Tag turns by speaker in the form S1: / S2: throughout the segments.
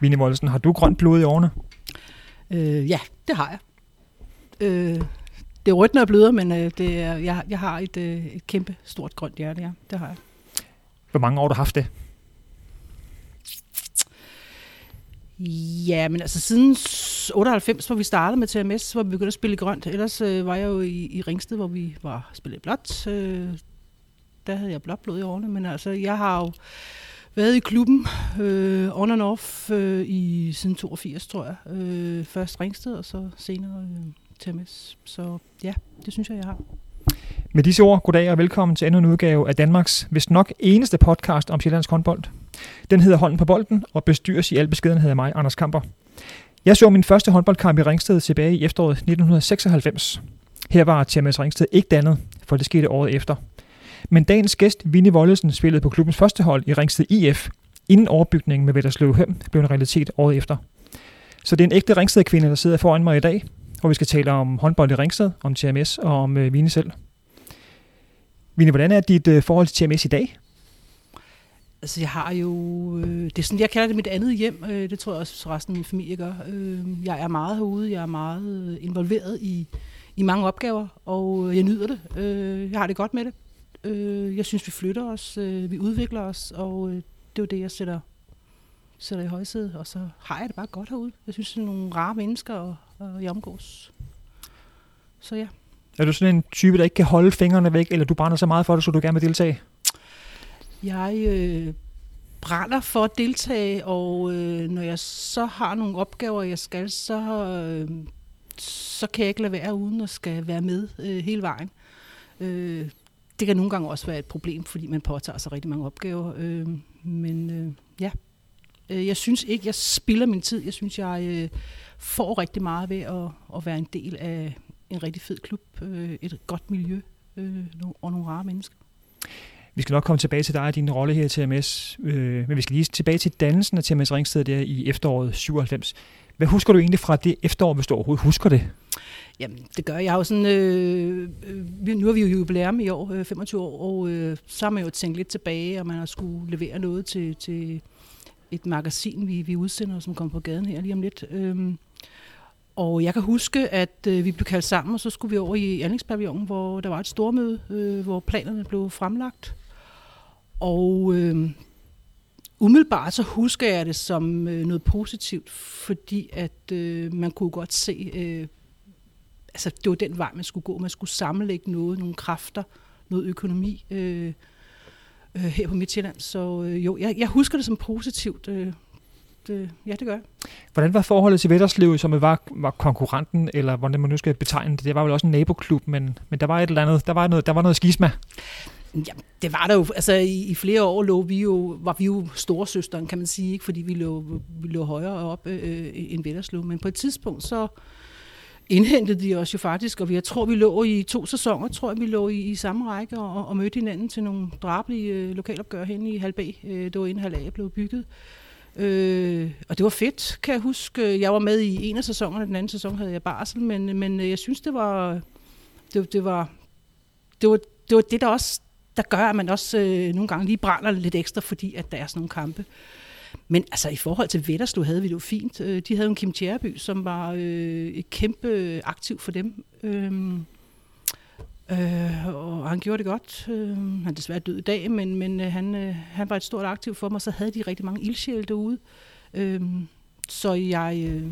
S1: Vinnie Wollesen, har du grønt blod i årene?
S2: Øh, ja, det har jeg. Øh, det er rødt, når jeg bløder, men øh, det er, jeg, jeg har et, øh, et kæmpe stort grønt hjerte, ja. Det har jeg.
S1: Hvor mange år har du haft det?
S2: Ja, men altså siden 98, hvor vi startede med TMS, hvor vi begyndte at spille grønt. Ellers øh, var jeg jo i, i Ringsted, hvor vi var spillet blåt. Øh, der havde jeg blåt blod i årene, men altså jeg har jo været i klubben øh, on and off øh, i siden 82, tror jeg. Øh, først Ringsted, og så senere øh, TMS. Så ja, det synes jeg, jeg har.
S1: Med disse ord, goddag og velkommen til endnu en udgave af Danmarks hvis nok eneste podcast om Sjællands håndbold. Den hedder Hånden på bolden og bestyres i al beskedenhed af mig, Anders Kamper. Jeg så min første håndboldkamp i Ringsted tilbage i efteråret 1996. Her var TMS Ringsted ikke dannet, for det skete året efter. Men dagens gæst, Vinnie Wollesen, spillede på klubbens første hold i Ringsted IF, inden overbygningen med Vetterslev Høm blev en realitet året efter. Så det er en ægte Ringsted-kvinde, der sidder foran mig i dag, hvor vi skal tale om håndbold i Ringsted, om TMS og om øh, Vinnie selv. Vinnie, hvordan er dit øh, forhold til TMS i dag?
S2: Altså, jeg har jo... Øh, det er sådan, jeg kalder det mit andet hjem. Øh, det tror jeg også resten af min familie gør. Øh, jeg er meget herude. Jeg er meget øh, involveret i, i mange opgaver, og øh, jeg nyder det. Øh, jeg har det godt med det. Øh, jeg synes, vi flytter os. Øh, vi udvikler os, og øh, det er jo det, jeg sætter, sætter i højsædet. Og så har jeg det bare godt herude. Jeg synes, det er nogle rare mennesker, og, og jeg omgås. Så ja.
S1: Er du sådan en type, der ikke kan holde fingrene væk, eller du brænder så meget for det, så du gerne vil deltage?
S2: Jeg øh, brænder for at deltage, og øh, når jeg så har nogle opgaver, jeg skal, så, øh, så kan jeg ikke lade være uden at skal være med øh, hele vejen. Øh, det kan nogle gange også være et problem, fordi man påtager sig rigtig mange opgaver. Øh, men øh, ja, øh, jeg synes ikke, jeg spilder min tid. Jeg synes, jeg øh, får rigtig meget ved at, at være en del af en rigtig fed klub, øh, et godt miljø øh, og nogle rare mennesker.
S1: Vi skal nok komme tilbage til dig og din rolle her i TMS, øh, men vi skal lige tilbage til dannelsen af TMS Ringsted der i efteråret 97. Hvad husker du egentlig fra det efterår, hvis du overhovedet husker det?
S2: Jamen, det gør jeg. jeg jo sådan, øh, øh, nu har vi jo jubilæum i år, øh, 25 år, og øh, så har man jo tænkt lidt tilbage, og man har skulle levere noget til, til et magasin, vi, vi udsender, som kommer på gaden her lige om lidt. Øh, og jeg kan huske, at øh, vi blev kaldt sammen, og så skulle vi over i anlægspavillonen, hvor der var et stormøde, øh, hvor planerne blev fremlagt. Og øh, umiddelbart så husker jeg det som øh, noget positivt, fordi at øh, man kunne godt se, øh, altså det var den vej, man skulle gå. Man skulle sammenlægge noget, nogle kræfter, noget økonomi øh, øh, her på Midtjylland. Så øh, jo, jeg, jeg husker det som positivt. Øh, det, ja, det gør jeg.
S1: Hvordan var forholdet til Vetterslev, som var, var konkurrenten, eller hvordan man nu skal betegne det? Det var vel også en naboklub, men, men der var et eller andet, der var noget, der var noget skisma.
S2: Ja, det var der jo. Altså, i, i flere år lå vi jo, var vi jo storesøsteren, kan man sige, ikke? fordi vi lå, vi lå højere op øh, end Vetterslev. Men på et tidspunkt, så indhentede de os jo faktisk, og jeg tror, vi lå i to sæsoner, tror jeg, vi lå i, i samme række og, og mødte hinanden til nogle drabelige øh, lokalopgør hen i Halb øh, Det var inden Halb A blev bygget. Øh, og det var fedt, kan jeg huske. Jeg var med i en af sæsonerne, den anden sæson havde jeg barsel, men, men øh, jeg synes, det var, det, det var, det var, det var det, der også der gør, at man også øh, nogle gange lige brænder lidt ekstra, fordi at der er sådan nogle kampe. Men altså i forhold til Vetterslev havde vi det jo fint. Øh, de havde en Kim Tjerby, som var øh, et kæmpe aktiv for dem. Øh, øh, og han gjorde det godt. Øh, han er desværre død i dag, men, men øh, han, øh, han var et stort aktiv for mig. Så havde de rigtig mange ildsjæle derude. Øh, så jeg, øh,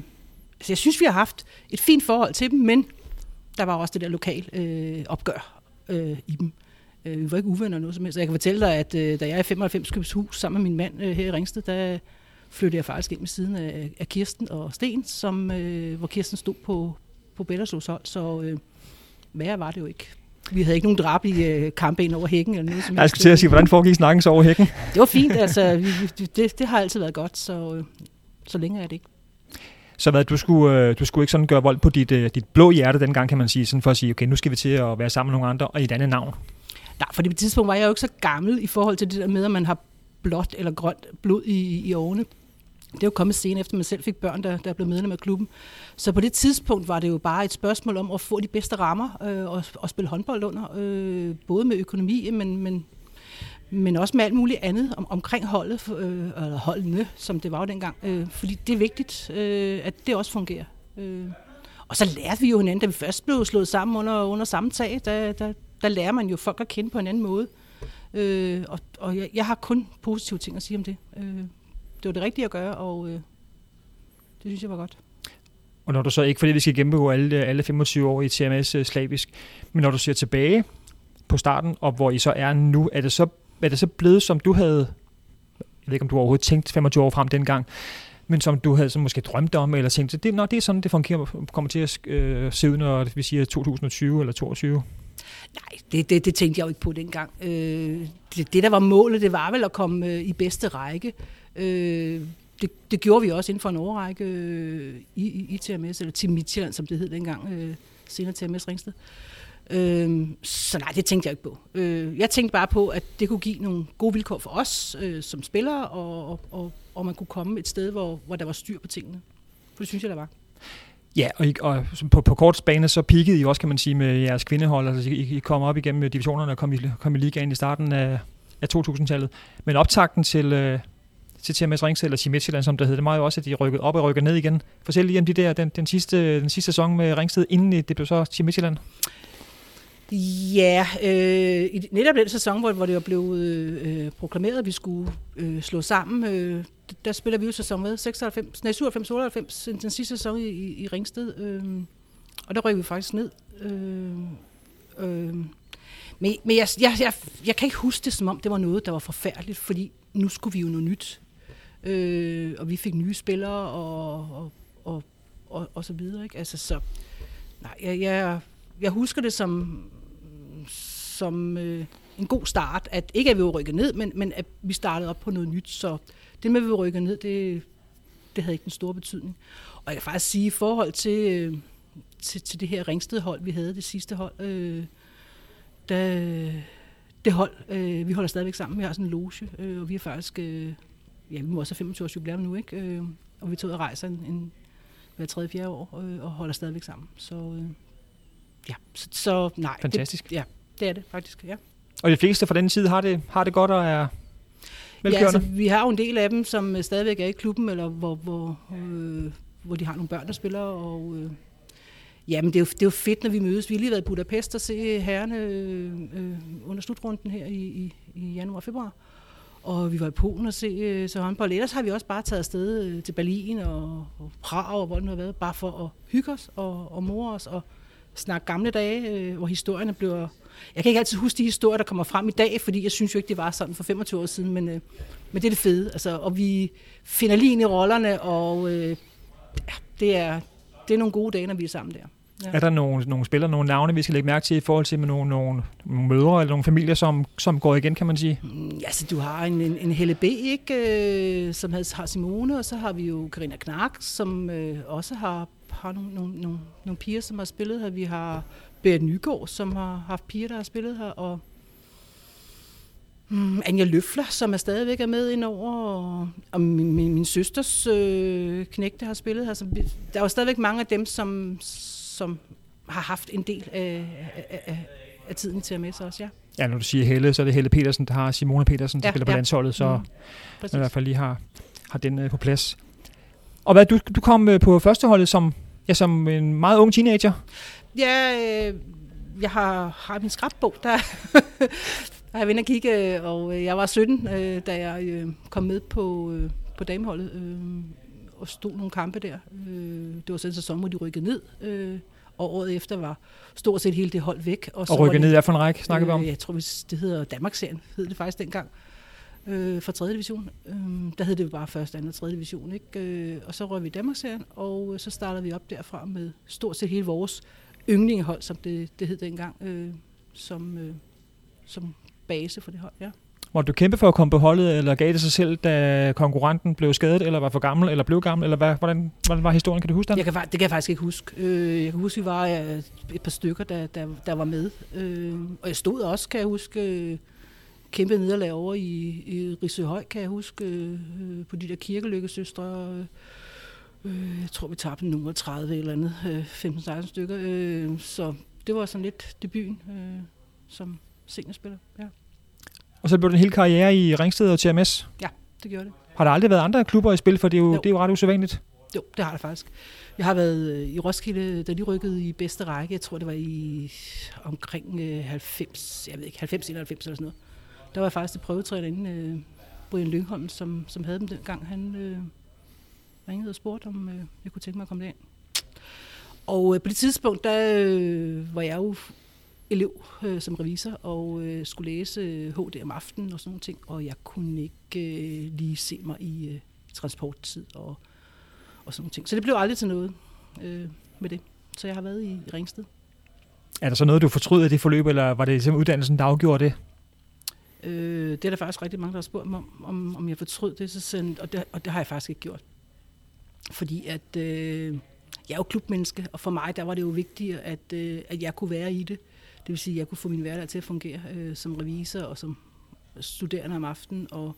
S2: altså jeg synes, vi har haft et fint forhold til dem, men der var også det der lokal øh, opgør øh, i dem. Øh, vi var ikke uvenner noget som helst. Jeg kan fortælle dig, at øh, da jeg er i 95 købs hus sammen med min mand øh, her i Ringsted, der flyttede jeg faktisk ind med siden af, af Kirsten og Sten, som, øh, hvor Kirsten stod på, på Bellerslovs hold, så øh, værre var det jo ikke. Vi havde ikke nogen drab i øh, kampe ind over hækken eller noget som
S1: Jeg skal til at sige, hvordan foregik snakken så over hækken?
S2: Det var fint, altså vi, det, det har altid været godt, så, øh, så længe er det ikke.
S1: Så hvad, du skulle, du skulle ikke sådan gøre vold på dit, dit blå hjerte dengang, kan man sige, sådan for at sige, okay, nu skal vi til at være sammen med nogle andre og i et andet navn.
S2: Nej, for det tidspunkt var jeg jo ikke så gammel i forhold til det der med, at man har blåt eller grønt blod i, i årene. Det er jo kommet senere, efter man selv fik børn, der, der blev medlem af klubben. Så på det tidspunkt var det jo bare et spørgsmål om at få de bedste rammer øh, og, og spille håndbold under. Øh, både med økonomi, men, men, men også med alt muligt andet om, omkring holdet, øh, eller holdene, som det var jo dengang. Øh, fordi det er vigtigt, øh, at det også fungerer. Øh. Og så lærte vi jo hinanden, da vi først blev slået sammen under, under samme tag, der, der, der lærer man jo folk at kende på en anden måde. Øh, og og jeg, jeg har kun positive ting at sige om det. Øh, det var det rigtige at gøre, og øh, det synes jeg var godt.
S1: Og når du så, ikke fordi vi skal gennemgå alle, alle 25 år i TMS øh, slavisk, men når du ser tilbage på starten, og hvor I så er nu, er det så, er det så blevet, som du havde, jeg ved ikke, om du overhovedet tænkt 25 år frem dengang, men som du havde så måske drømt om, eller tænkt, det, når det er sådan, det fungerer, kommer til at øh, se ud, når vi siger 2020 eller 2022?
S2: Nej, det, det, det tænkte jeg jo ikke på dengang. Øh, det, det, der var målet, det var vel at komme øh, i bedste række. Øh, det, det gjorde vi også inden for en årrække øh, i, i, i TMS, eller Team Midtjylland, som det hed dengang, øh, senere TMS Ringsted. Øh, så nej, det tænkte jeg ikke på. Øh, jeg tænkte bare på, at det kunne give nogle gode vilkår for os øh, som spillere, og, og, og, og man kunne komme et sted, hvor, hvor der var styr på tingene. For det synes jeg, der var.
S1: Ja, og, I, og på, på kort bane, så pikkede I også, kan man sige, med jeres kvindehold. Altså, I, I kom op igennem divisionerne og kom i, kom i ligaen i starten af, af 2000-tallet. Men optakten til, øh, til TMS Ringsted, eller til Midtjylland, som det hedder, det var jo også, at de rykkede op og rykkede ned igen. Fortæl lige om de der, den, den, sidste, den sidste sæson med Ringsted, inden det blev så til Midtjylland.
S2: Ja, øh, i netop den sæson, hvor, hvor det var blevet øh, proklameret, at vi skulle øh, slå sammen, øh, der spiller vi jo sæson med 96, nej, 97, 98, den sidste sæson i, i Ringsted, øh, og der rykker vi faktisk ned. Øh, øh, men men jeg, jeg, jeg, jeg kan ikke huske det, som om det var noget, der var forfærdeligt, fordi nu skulle vi jo noget nyt. Øh, og vi fik nye spillere og, og, og, og, og så videre. Ikke? Altså, så, nej, jeg, jeg, jeg husker det som, som øh, en god start, at ikke at vi var rykket ned, men, men at vi startede op på noget nyt. Så det med, at vi rykkede ned, det, det havde ikke den store betydning. Og jeg kan faktisk sige, i forhold til, øh, til, til det her Ringsted-hold, vi havde, det sidste hold, øh, der, det hold, øh, vi holder stadigvæk sammen. Vi har sådan en loge, øh, og vi er faktisk, øh, ja, vi må også have 25 års jubilæum nu, ikke? Øh, og vi tager ud og rejser en, en hver tredje, fjerde år, øh, og holder stadigvæk sammen. Så øh, ja, så, så nej.
S1: Fantastisk.
S2: Det, ja, det er det faktisk, ja.
S1: Og de fleste fra den side har det, har det godt og er velkørende?
S2: Ja, altså, vi har jo en del af dem, som stadigvæk er i klubben, eller hvor, hvor, øh, hvor de har nogle børn, der spiller, og øh, Jamen, det er, jo, det er jo fedt, når vi mødes. Vi har lige været i Budapest og se herrene øh, øh, under slutrunden her i, i, i januar-februar. Og vi var i Polen og se øh, så håndbold. Ellers har vi også bare taget afsted øh, til Berlin og, og Prag og hvor det nu har været, bare for at hygge os og, og mor os og snakke gamle dage, øh, hvor historierne bliver... Jeg kan ikke altid huske de historier, der kommer frem i dag, fordi jeg synes jo ikke, det var sådan for 25 år siden, men, øh, men det er det fede. Altså, og vi finder lige ind i rollerne, og øh, ja, det, er, det er nogle gode dage, når vi er sammen der.
S1: Ja. Er der nogle, nogle spillere, nogle navne, vi skal lægge mærke til i forhold til med nogle, nogle, nogle mødre eller nogle familier, som, som går igen, kan man sige?
S2: Mm, altså, du har en, en, en Helle B., ikke, øh, som har Simone, og så har vi jo Karina Knark, som øh, også har, har nogle, nogle, nogle, nogle piger, som har spillet her. Vi har Berit Nygaard, som har haft piger, der har spillet her, og Mm, Anja Løfler, som er stadigvæk er med indover, og, og min, min, min søsters øh, knægte har spillet her. Så der er jo stadigvæk mange af dem, som, som har haft en del af, af, af, af tiden til at med sig også, ja.
S1: Ja, når du siger Helle, så er det Helle Petersen, der har Simone Petersen, der ja, spiller på ja. landsholdet, så mm, i hvert fald lige har, har den uh, på plads. Og hvad, du, du kom uh, på førsteholdet som, ja, som en meget ung teenager?
S2: Ja, øh, jeg har, har min skrabbog, der, der har jeg været og kigge, og jeg var 17, øh, da jeg øh, kom med på, øh, på dameholdet. Øh, og stod nogle kampe der. Øh, det var sådan en sæson, hvor de rykkede ned, øh, og året efter var stort set hele det hold væk.
S1: Og, så og rykkede ned er for en række, snakker
S2: vi
S1: om?
S2: Øh, jeg tror, det hedder Danmarksserien, hed det faktisk dengang, øh, for 3. division. Øh, der hed det jo bare første, anden og 3. division. Ikke? Øh, og så røg vi i Danmarksserien, og så startede vi op derfra med stort set hele vores yndlingehold, som det, det hed dengang, øh, som, øh, som base for det hold, ja.
S1: Må du kæmpe for at komme på holdet, eller gav det sig selv, da konkurrenten blev skadet, eller var for gammel, eller blev gammel, eller hvad, hvordan, hvordan var historien? Kan du huske den?
S2: Jeg kan, det kan jeg faktisk ikke huske. Øh, jeg kan huske, at vi var øh, et par stykker, der, der, der var med. Øh, og jeg stod også, kan jeg huske, kæmpe nederlag over i, i Risøhøj, kan jeg huske, på de der kirkelykkesøstre. Jeg tror, vi tabte nummer 30 eller andet, 15-16 stykker. Så det var sådan lidt debuten som seniorspiller, ja.
S1: Og så blev den hele karriere i Ringsted og TMS.
S2: Ja, det gjorde det.
S1: Har der aldrig været andre klubber i spil, for det er jo,
S2: Jo.
S1: det er jo ret usædvanligt.
S2: Jo, det har det faktisk. Jeg har været øh, i Roskilde, da de rykkede i bedste række. Jeg tror, det var i omkring øh, 90, jeg ved ikke, 90, 91 eller sådan noget. Der var jeg faktisk til prøvetræner inden øh, Brian Lyngholm, som, som havde dem dengang. Han øh, ringede og spurgte, om øh, jeg kunne tænke mig at komme derind. Og øh, på det tidspunkt, der øh, var jeg jo elev øh, som revisor og øh, skulle læse øh, HD om aftenen og sådan nogle ting, og jeg kunne ikke øh, lige se mig i øh, transporttid og, og sådan nogle ting. Så det blev aldrig til noget øh, med det. Så jeg har været i, Ringsted.
S1: Er der så noget, du fortryder i det forløb, eller var det simpelthen uddannelsen, der afgjorde det?
S2: Øh, det er der faktisk rigtig mange, der har spurgt mig om, om, om jeg fortrød det, så sådan, og, det, og det har jeg faktisk ikke gjort. Fordi at øh, jeg er jo klubmenneske, og for mig der var det jo vigtigt, at, øh, at jeg kunne være i det. Det vil sige, at jeg kunne få min hverdag til at fungere øh, som revisor og som studerende om aftenen, og,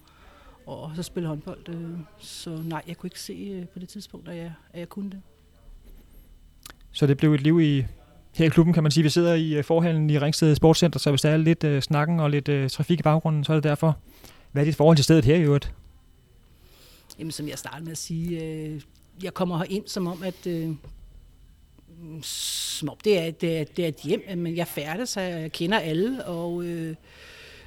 S2: og så spille håndbold. Øh. Så nej, jeg kunne ikke se øh, på det tidspunkt, at jeg, at jeg kunne det.
S1: Så det blev et liv i her i klubben, kan man sige. Vi sidder i øh, forhallen i Ringsted Sportscenter, så hvis der er lidt øh, snakken og lidt øh, trafik i baggrunden, så er det derfor. Hvad er dit forhold til stedet her i øvrigt?
S2: Jamen, som jeg startede med at sige, øh, jeg kommer her ind som om, at øh, som om det er, det, er, det er et hjem, men jeg færdes her, jeg kender alle, og øh,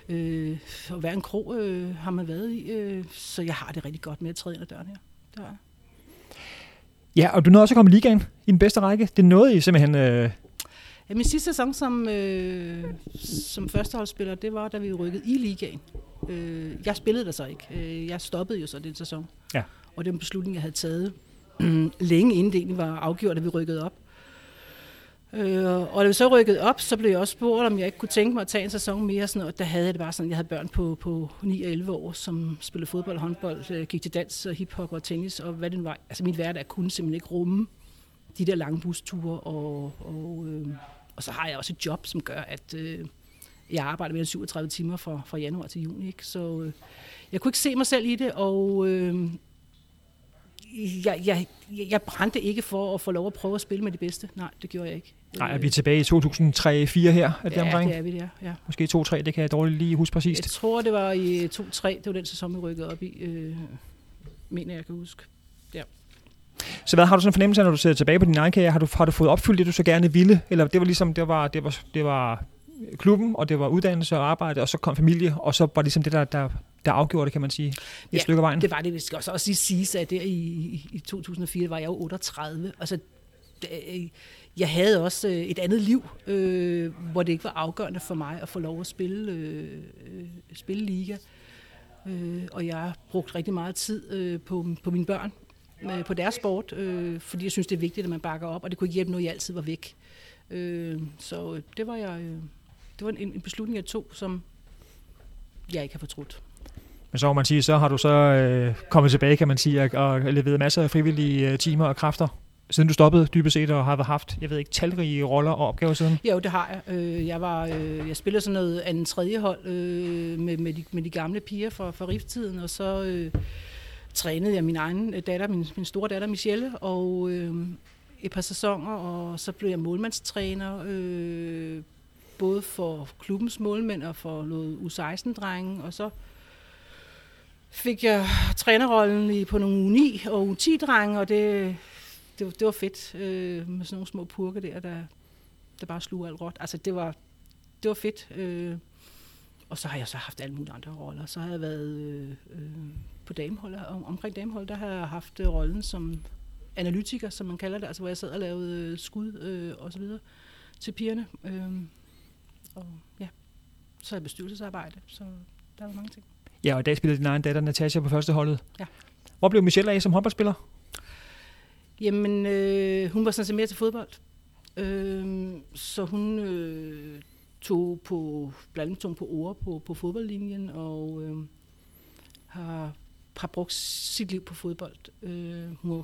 S2: øh, og hver en krog øh, har man været i, øh, så jeg har det rigtig godt med at træde ind ad døren her. Jeg.
S1: Ja, og du nåede også at komme i ligaen i den bedste række. Det nåede I simpelthen... Øh,
S2: Ja, min sidste sæson som, øh, som førsteholdsspiller, det var, da vi rykkede i ligaen. Øh, jeg spillede der så ikke. Øh, jeg stoppede jo så den sæson.
S1: Ja.
S2: Og det var en beslutning, jeg havde taget Mm, længe inden det egentlig var afgjort, at vi rykkede op. Øh, og da vi så rykkede op, så blev jeg også spurgt, om jeg ikke kunne tænke mig at tage en sæson mere. Sådan noget. Der havde jeg det bare sådan, jeg havde børn på, på 9 og 11 år, som spillede fodbold, håndbold, øh, gik til dans, og hiphop og tennis, og hvad det nu var. Altså min hverdag kunne simpelthen ikke rumme de der lange busture, og, og, øh, og så har jeg også et job, som gør, at øh, jeg arbejder mere end 37 timer fra, fra januar til juni. Ikke? Så øh, jeg kunne ikke se mig selv i det, og øh, jeg, jeg, jeg brændte ikke for at få lov at prøve at spille med de bedste. Nej, det gjorde jeg ikke.
S1: nej, er vi tilbage i 2003-4 her? Er det
S2: ja,
S1: omkring?
S2: det er vi der, ja.
S1: Måske 2-3, det kan jeg dårligt lige huske præcist.
S2: Jeg tror, det var i 2-3, det var den sæson, vi rykkede op i, øh, mener jeg kan huske.
S1: Så hvad har du sådan en fornemmelse af, når du ser tilbage på din egen karriere? Har du, har du fået opfyldt det, du så gerne ville? Eller det var ligesom, det var, det var, det var klubben, og det var uddannelse og arbejde, og så kom familie, og så var det ligesom det, der, der, der afgjorde det, kan man sige, et
S2: Ja,
S1: stykke af vejen.
S2: Det var det. Vi skal også, også lige sige, at der i, i, i 2004 var jeg jo 38. Altså, det, jeg havde også øh, et andet liv, øh, hvor det ikke var afgørende for mig at få lov at spille, øh, øh, spille liga. Øh, og jeg har brugt rigtig meget tid øh, på, på mine børn, øh, på deres sport, øh, fordi jeg synes, det er vigtigt, at man bakker op, og det kunne ikke hjælpe noget, jeg altid var væk. Øh, så det var jeg... Øh, det var en, en beslutning, jeg tog, som jeg ikke har fortrudt.
S1: Men så må man sige, så har du så øh, kommet tilbage, kan man sige, og, og leveret masser af frivillige øh, timer og kræfter, siden du stoppede dybest set, og har haft, jeg ved ikke, talrige roller og opgaver siden.
S2: Jo, det har jeg. Øh, Jeg, var, øh, jeg spillede sådan noget anden tredje hold øh, med, med, de, med de gamle piger fra, fra rifttiden, og så øh, trænede jeg min egen datter, min, min store datter Michelle, og øh, et par sæsoner, og så blev jeg målmandstræner, øh, både for klubbens målmænd og for noget U16-drenge, og så fik jeg trænerrollen i, på nogle U9 og U10-drenge, og det, det, det var fedt øh, med sådan nogle små purke der, der, der bare sluger alt råt. Altså, det var, det var fedt. Øh, og så har jeg så haft alle mulige andre roller. Så har jeg været øh, øh, på dameholdet, om, omkring dameholdet, der har jeg haft øh, rollen som analytiker, som man kalder det, altså hvor jeg sad og lavede øh, skud øh, og så videre til pigerne. Øh, og ja, så har jeg bestyrelsesarbejde, så der var mange ting.
S1: Ja, og i dag spiller din egen datter Natasha på første holdet.
S2: Ja.
S1: Hvor blev Michelle af som håndboldspiller?
S2: Jamen, øh, hun var sådan set mere til fodbold. Øh, så hun øh, tog på, blandt andet tog på ord på, på fodboldlinjen, og øh, har, har brugt sit liv på fodbold. Øh, hun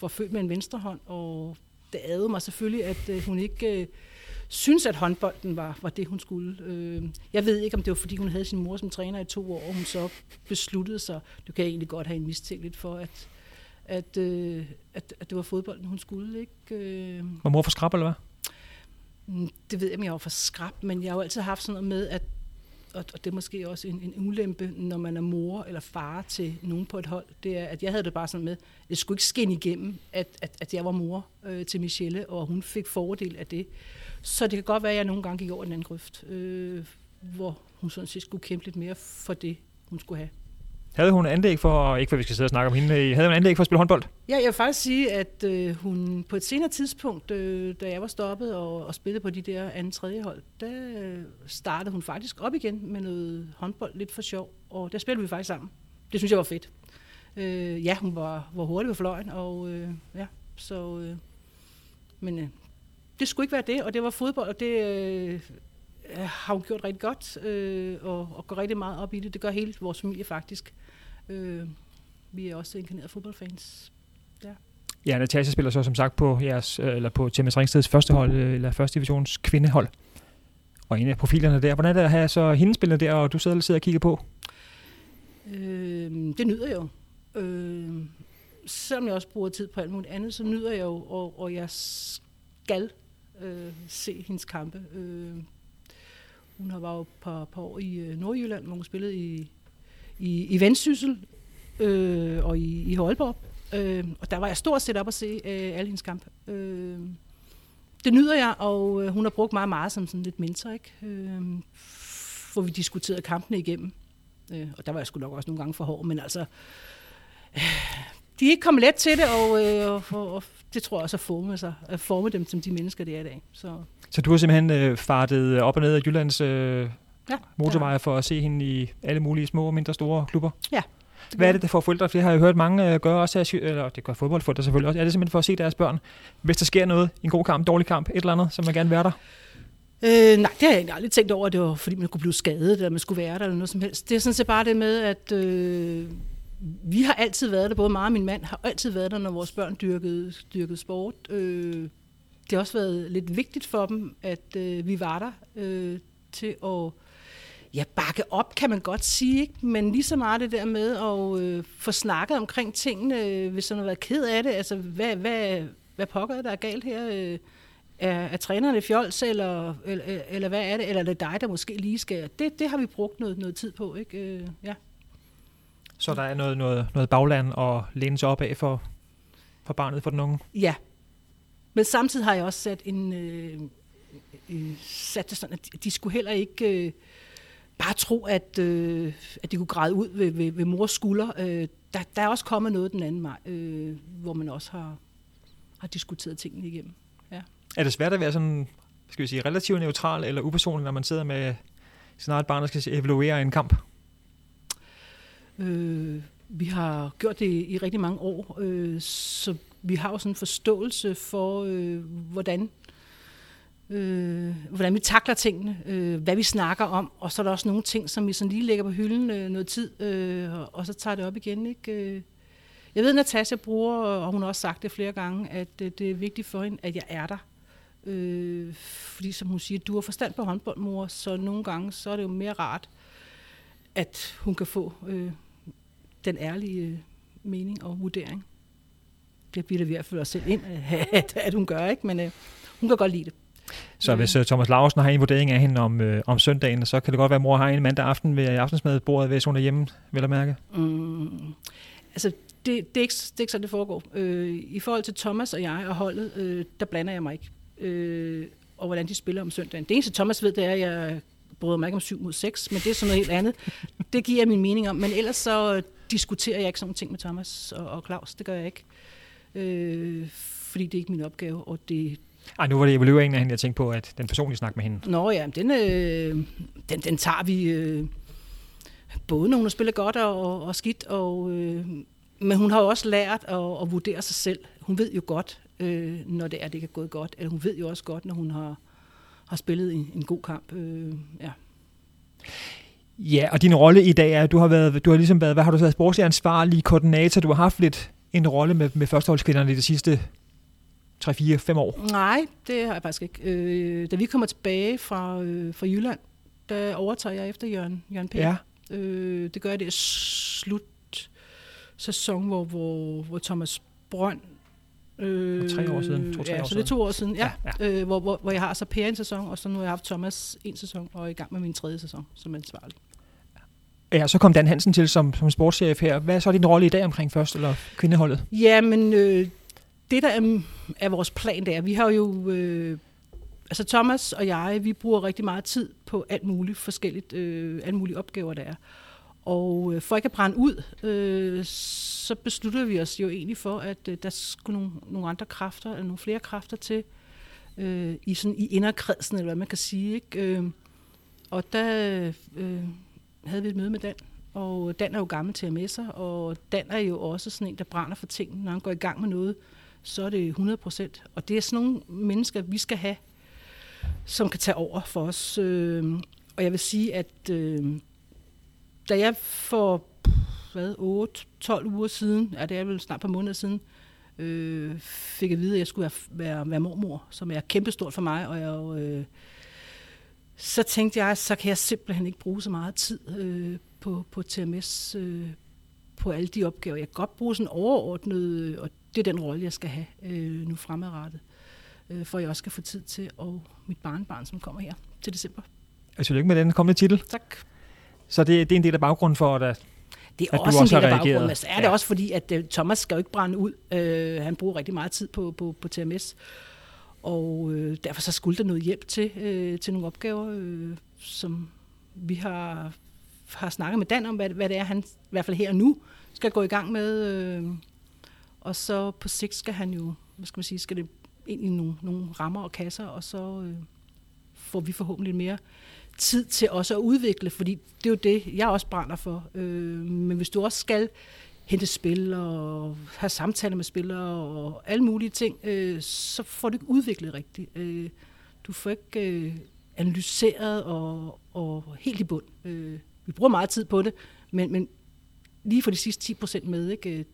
S2: var født med en venstre hånd, og det adede mig selvfølgelig, at øh, hun ikke øh, synes, at håndbolden var, var det, hun skulle. Øh, jeg ved ikke, om det var, fordi hun havde sin mor som træner i to år, og hun så besluttede sig, du kan jeg egentlig godt have en mistænkt lidt for, at at, øh, at, at det var fodbolden, hun skulle. Ikke? Øh,
S1: Var mor for skrab, eller hvad?
S2: mm, det ved jeg, om jeg var for skrab, men jeg har jo altid haft sådan noget med at, og, og det er måske også en, en ulempe, når man er mor eller far til nogen på et hold, det er, at jeg havde det bare sådan med, det skulle ikke skinne igennem, at, at, at jeg var mor øh, til Michelle, og hun fik fordel af det. Så det kan godt være, at jeg nogle gange gik over den anden grøft, øh, hvor hun sådan set skulle kæmpe lidt mere for det, hun skulle have.
S1: Havde hun anlæg for, ikke for vi skal sidde og snakke om hende, havde hun anlæg for at spille håndbold?
S2: Ja, jeg vil faktisk sige, at øh, hun på et senere tidspunkt, øh, da jeg var stoppet og, og spillede på de der anden tredje hold, der øh, startede hun faktisk op igen med noget håndbold lidt for sjov, og der spillede vi faktisk sammen. Det synes jeg var fedt. Øh, ja, hun var, var hurtig ved fløjen, og øh, ja, så... Øh, men øh, det skulle ikke være det, og det var fodbold, og det øh, har hun gjort rigtig godt, øh, og, og går rigtig meget op i det. Det gør hele vores familie faktisk. Øh, vi er også inkarnerede fodboldfans. Ja.
S1: Ja, Natasha spiller så som sagt på jeres, øh, eller på Tjemes Ringsteds første hold, øh, eller første divisions kvindehold. Og en af profilerne der. Hvordan er det at have så hende spillet der, og du sidder og sidder og kigger på?
S2: Øh, det nyder jeg jo. Øh, selvom jeg også bruger tid på alt muligt andet, så nyder jeg jo, og, og jeg skal øh, se hendes kampe. Øh, hun har været på par, par år i øh, Nordjylland, hvor hun spillede i i, i Vendsyssel øh, og i, i Holborg. Øh, og der var jeg stort set op at se øh, alle hendes kampe. Øh, det nyder jeg, og øh, hun har brugt meget meget som sådan lidt mentor, ikke? Øh, hvor vi diskuterede kampene igennem. Øh, og der var jeg sgu nok også nogle gange for hård, men altså, øh, de er ikke kommet let til det, og, øh, og, og det tror jeg også at forme, sig, at forme dem som de mennesker, det er i dag. Så,
S1: så du har simpelthen øh, fartet op og ned af Jyllands øh, ja, motorveje for at se hende i alle mulige små og mindre store klubber?
S2: Ja.
S1: Hvad er det, der får forældre? Det har jeg hørt mange øh, gøre også, her, eller det gør fodboldforældre selvfølgelig også. Er det simpelthen for at se deres børn? Hvis der sker noget, en god kamp, en dårlig kamp, et eller andet, så man gerne være der?
S2: Øh, nej, det har jeg aldrig tænkt over, at det var fordi man kunne blive skadet, eller man skulle være der, eller noget som helst. Det er sådan set bare det med, at øh, vi har altid været der, både mig og min mand har altid været der, når vores børn dyrkede, dyrkede sport. Øh, det har også været lidt vigtigt for dem, at øh, vi var der øh, til at ja, bakke op, kan man godt sige, ikke? men lige så meget det der med at øh, få snakket omkring tingene, øh, hvis man har været ked af det, altså hvad, hvad, hvad pokker der er galt her? Øh, er, er trænerne fjols, eller, eller, eller hvad er det? Eller er det dig, der måske lige skal... Det, det har vi brugt noget, noget tid på, ikke? Øh, ja.
S1: Så der er noget, noget, noget bagland at læne sig op af for, for barnet, for den unge?
S2: Ja. Men samtidig har jeg også sat en... Øh, øh, sat det sådan, at de skulle heller ikke... Øh, bare tro, at, øh, at det kunne græde ud ved, ved, ved mors skulder. Øh, der, der er også kommet noget den anden vej, øh, hvor man også har, har diskuteret tingene igennem. Ja.
S1: Er det svært at være sådan, skal vi sige, relativt neutral eller upersonlig, når man sidder med sin eget barn, der skal evaluere en kamp?
S2: Øh, vi har gjort det i rigtig mange år, øh, så vi har jo sådan en forståelse for, øh, hvordan øh, hvordan vi takler tingene, øh, hvad vi snakker om, og så er der også nogle ting, som vi sådan lige lægger på hylden øh, noget tid, øh, og så tager det op igen. Ikke? Øh, jeg ved, at Natasja bruger, og hun har også sagt det flere gange, at øh, det er vigtigt for hende, at jeg er der. Øh, fordi som hun siger, du har forstand på håndbold, mor, så nogle gange så er det jo mere rart, at hun kan få øh, den ærlige øh, mening og vurdering. Det bliver det i hvert fald også selv ind, at, at hun gør, ikke? men øh, hun kan godt lide det.
S1: Så hvis uh, Thomas Larsen har en vurdering af hende om, uh, om søndagen, så kan det godt være, at mor har en mandag aften ved aftensmadbordet, hvis hun er hjemme, vil jeg mærke? Mm.
S2: Altså, det, det, er ikke, det er ikke sådan, det foregår. Øh, I forhold til Thomas og jeg og holdet, øh, der blander jeg mig ikke. Øh, og hvordan de spiller om søndagen. Det eneste, Thomas ved, det er, at jeg bryder mig ikke om 7 mod 6, men det er sådan noget helt andet. Det giver jeg min mening om. Men ellers så diskuterer jeg ikke sådan nogle ting med Thomas og, og Claus. Det gør jeg ikke. Øh, fordi det er ikke min opgave, og det,
S1: ej, nu var det evalueringen af hende, jeg tænkte på, at den personlige snak med hende.
S2: Nå ja, den, øh, den, den tager vi øh, både hun spiller godt og, og skidt, og, øh, men hun har jo også lært at, at vurdere sig selv. Hun ved jo godt, øh, når det er, det ikke er gået godt, eller hun ved jo også godt, når hun har, har spillet en, en god kamp. Øh, ja.
S1: Ja, og din rolle i dag er, at du har, været, du har ligesom været, hvad har du været, sportslig ansvarlig koordinator, du har haft lidt en rolle med, med førsteholdskvinderne i det sidste 3-4-5 år?
S2: Nej, det har jeg faktisk ikke. Øh, da vi kommer tilbage fra, øh, fra Jylland, der overtager jeg efter Jørgen, Jørgen P. Ja. Øh, det gør jeg det slut sæson, hvor, hvor, hvor Thomas Brønd Øh,
S1: tre år siden, to-tre
S2: ja,
S1: år
S2: så det er to år siden, ja.
S1: Ja,
S2: ja. Øh, hvor, hvor, hvor jeg har så Per en sæson, og så nu har jeg haft Thomas en sæson, og er i gang med min tredje sæson som ansvarlig.
S1: Ja, så kom Dan Hansen til som, som sportschef her. Hvad er så din rolle i dag omkring først, eller kvindeholdet?
S2: Ja, men øh, det der er, er vores plan, det er, vi har jo... Øh, altså Thomas og jeg, vi bruger rigtig meget tid på alt muligt forskelligt, øh, alle mulige opgaver, der er. Og øh, for ikke at brænde ud, øh, så besluttede vi os jo egentlig for, at øh, der skulle nogle, nogle andre kræfter, eller nogle flere kræfter til, øh, i, sådan, i inderkredsen, eller hvad man kan sige. Ikke? Øh, og der øh, havde vi et møde med Dan, og Dan er jo gammel til at med sig, og Dan er jo også sådan en, der brænder for ting. Når han går i gang med noget, så er det 100 procent. Og det er sådan nogle mennesker, vi skal have, som kan tage over for os. Øh, og jeg vil sige, at øh, da jeg for hvad, 8-12 uger siden, ja, det er vel snart på måneder siden, øh, fik at vide, at jeg skulle være, være, være mormor, som er kæmpestort for mig, og jeg, øh, så tænkte jeg, så kan jeg simpelthen ikke bruge så meget tid øh, på, på TMS, øh, på alle de opgaver. Jeg kan godt bruge sådan overordnet, og det er den rolle, jeg skal have øh, nu fremadrettet, øh, for jeg også skal få tid til, og mit barnbarn, som kommer her til december.
S1: Altså, lykke med den kommende titel.
S2: Tak.
S1: Så det, det er en del af baggrunden for, at,
S2: det er
S1: at
S2: også
S1: også
S2: en del af baggrunden,
S1: reageret.
S2: men så er det
S1: Ja.
S2: også fordi, at uh, Thomas skal jo ikke brænde ud. Uh, han bruger rigtig meget tid på, på, på TMS, og uh, derfor så skulle der noget hjælp til, uh, til nogle opgaver, uh, som vi har, har snakket med Dan om, hvad, hvad det er, han i hvert fald her og nu skal gå i gang med. Uh, og så på sigt skal han jo, hvad skal man sige, skal det ind i nogle, nogle rammer og kasser, og så uh, får vi forhåbentlig mere tid til også at udvikle, fordi det er jo det, jeg også brænder for. Øh, men hvis du også skal hente spil og have samtaler med spillere og alle mulige ting, øh, så får du ikke udviklet rigtigt. Øh, du får ikke øh, analyseret og, og helt i bund. Øh, vi bruger meget tid på det, men, men lige for de sidste 10 procent med, ikke? Øh, det,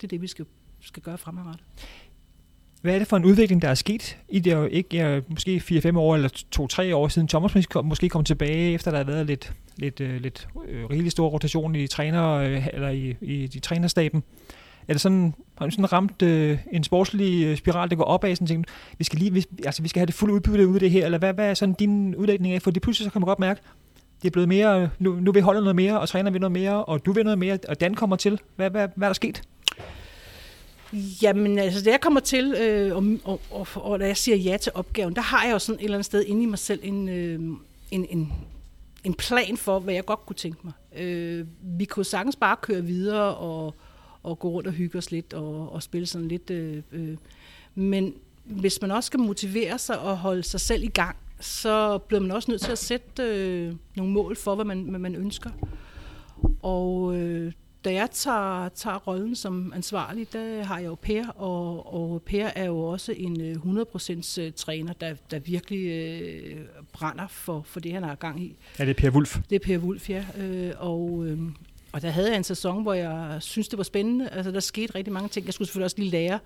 S2: det er det, vi skal, skal gøre fremadrettet
S1: hvad er det for en udvikling, der er sket? I det er jo ikke ja, måske 4-5 år eller 2-3 år siden Thomas måske kom, måske kom tilbage, efter der har været lidt, lidt, øh, lidt øh, rigelig stor rotation i træner, øh, eller i, i de trænerstaben. Er det sådan, har du sådan ramt øh, en sportslig øh, spiral, der går opad, sådan tænkt, vi skal lige, vi, altså vi skal have det fulde udbytte ud af det her, eller hvad, hvad er sådan din udlægning af? For det pludselig så kan man godt mærke, det er blevet mere, nu, nu vil holdet noget mere, og træner vi noget mere, og du vil noget mere, og Dan kommer til. Hvad, hvad, hvad er der sket?
S2: Jamen, altså, da jeg kommer til, øh, og, og, og, og da jeg siger ja til opgaven, der har jeg jo sådan et eller andet sted inde i mig selv en, øh, en, en, en plan for, hvad jeg godt kunne tænke mig. Øh, vi kunne sagtens bare køre videre og, og gå rundt og hygge os lidt og, og spille sådan lidt. Øh, øh. Men hvis man også skal motivere sig og holde sig selv i gang, så bliver man også nødt til at sætte øh, nogle mål for, hvad man, hvad man ønsker. Og øh, da jeg tager, tager rollen som ansvarlig, der har jeg jo Per, og, og Per er jo også en øh, 100% øh, træner, der, der virkelig øh, brænder for, for det, han har gang i.
S1: Er det Per Wulf?
S2: Det er Per Wulf, ja. Øh, og, øh, og der havde jeg en sæson, hvor jeg synes det var spændende. Altså, der skete rigtig mange ting. Jeg skulle selvfølgelig også lige lære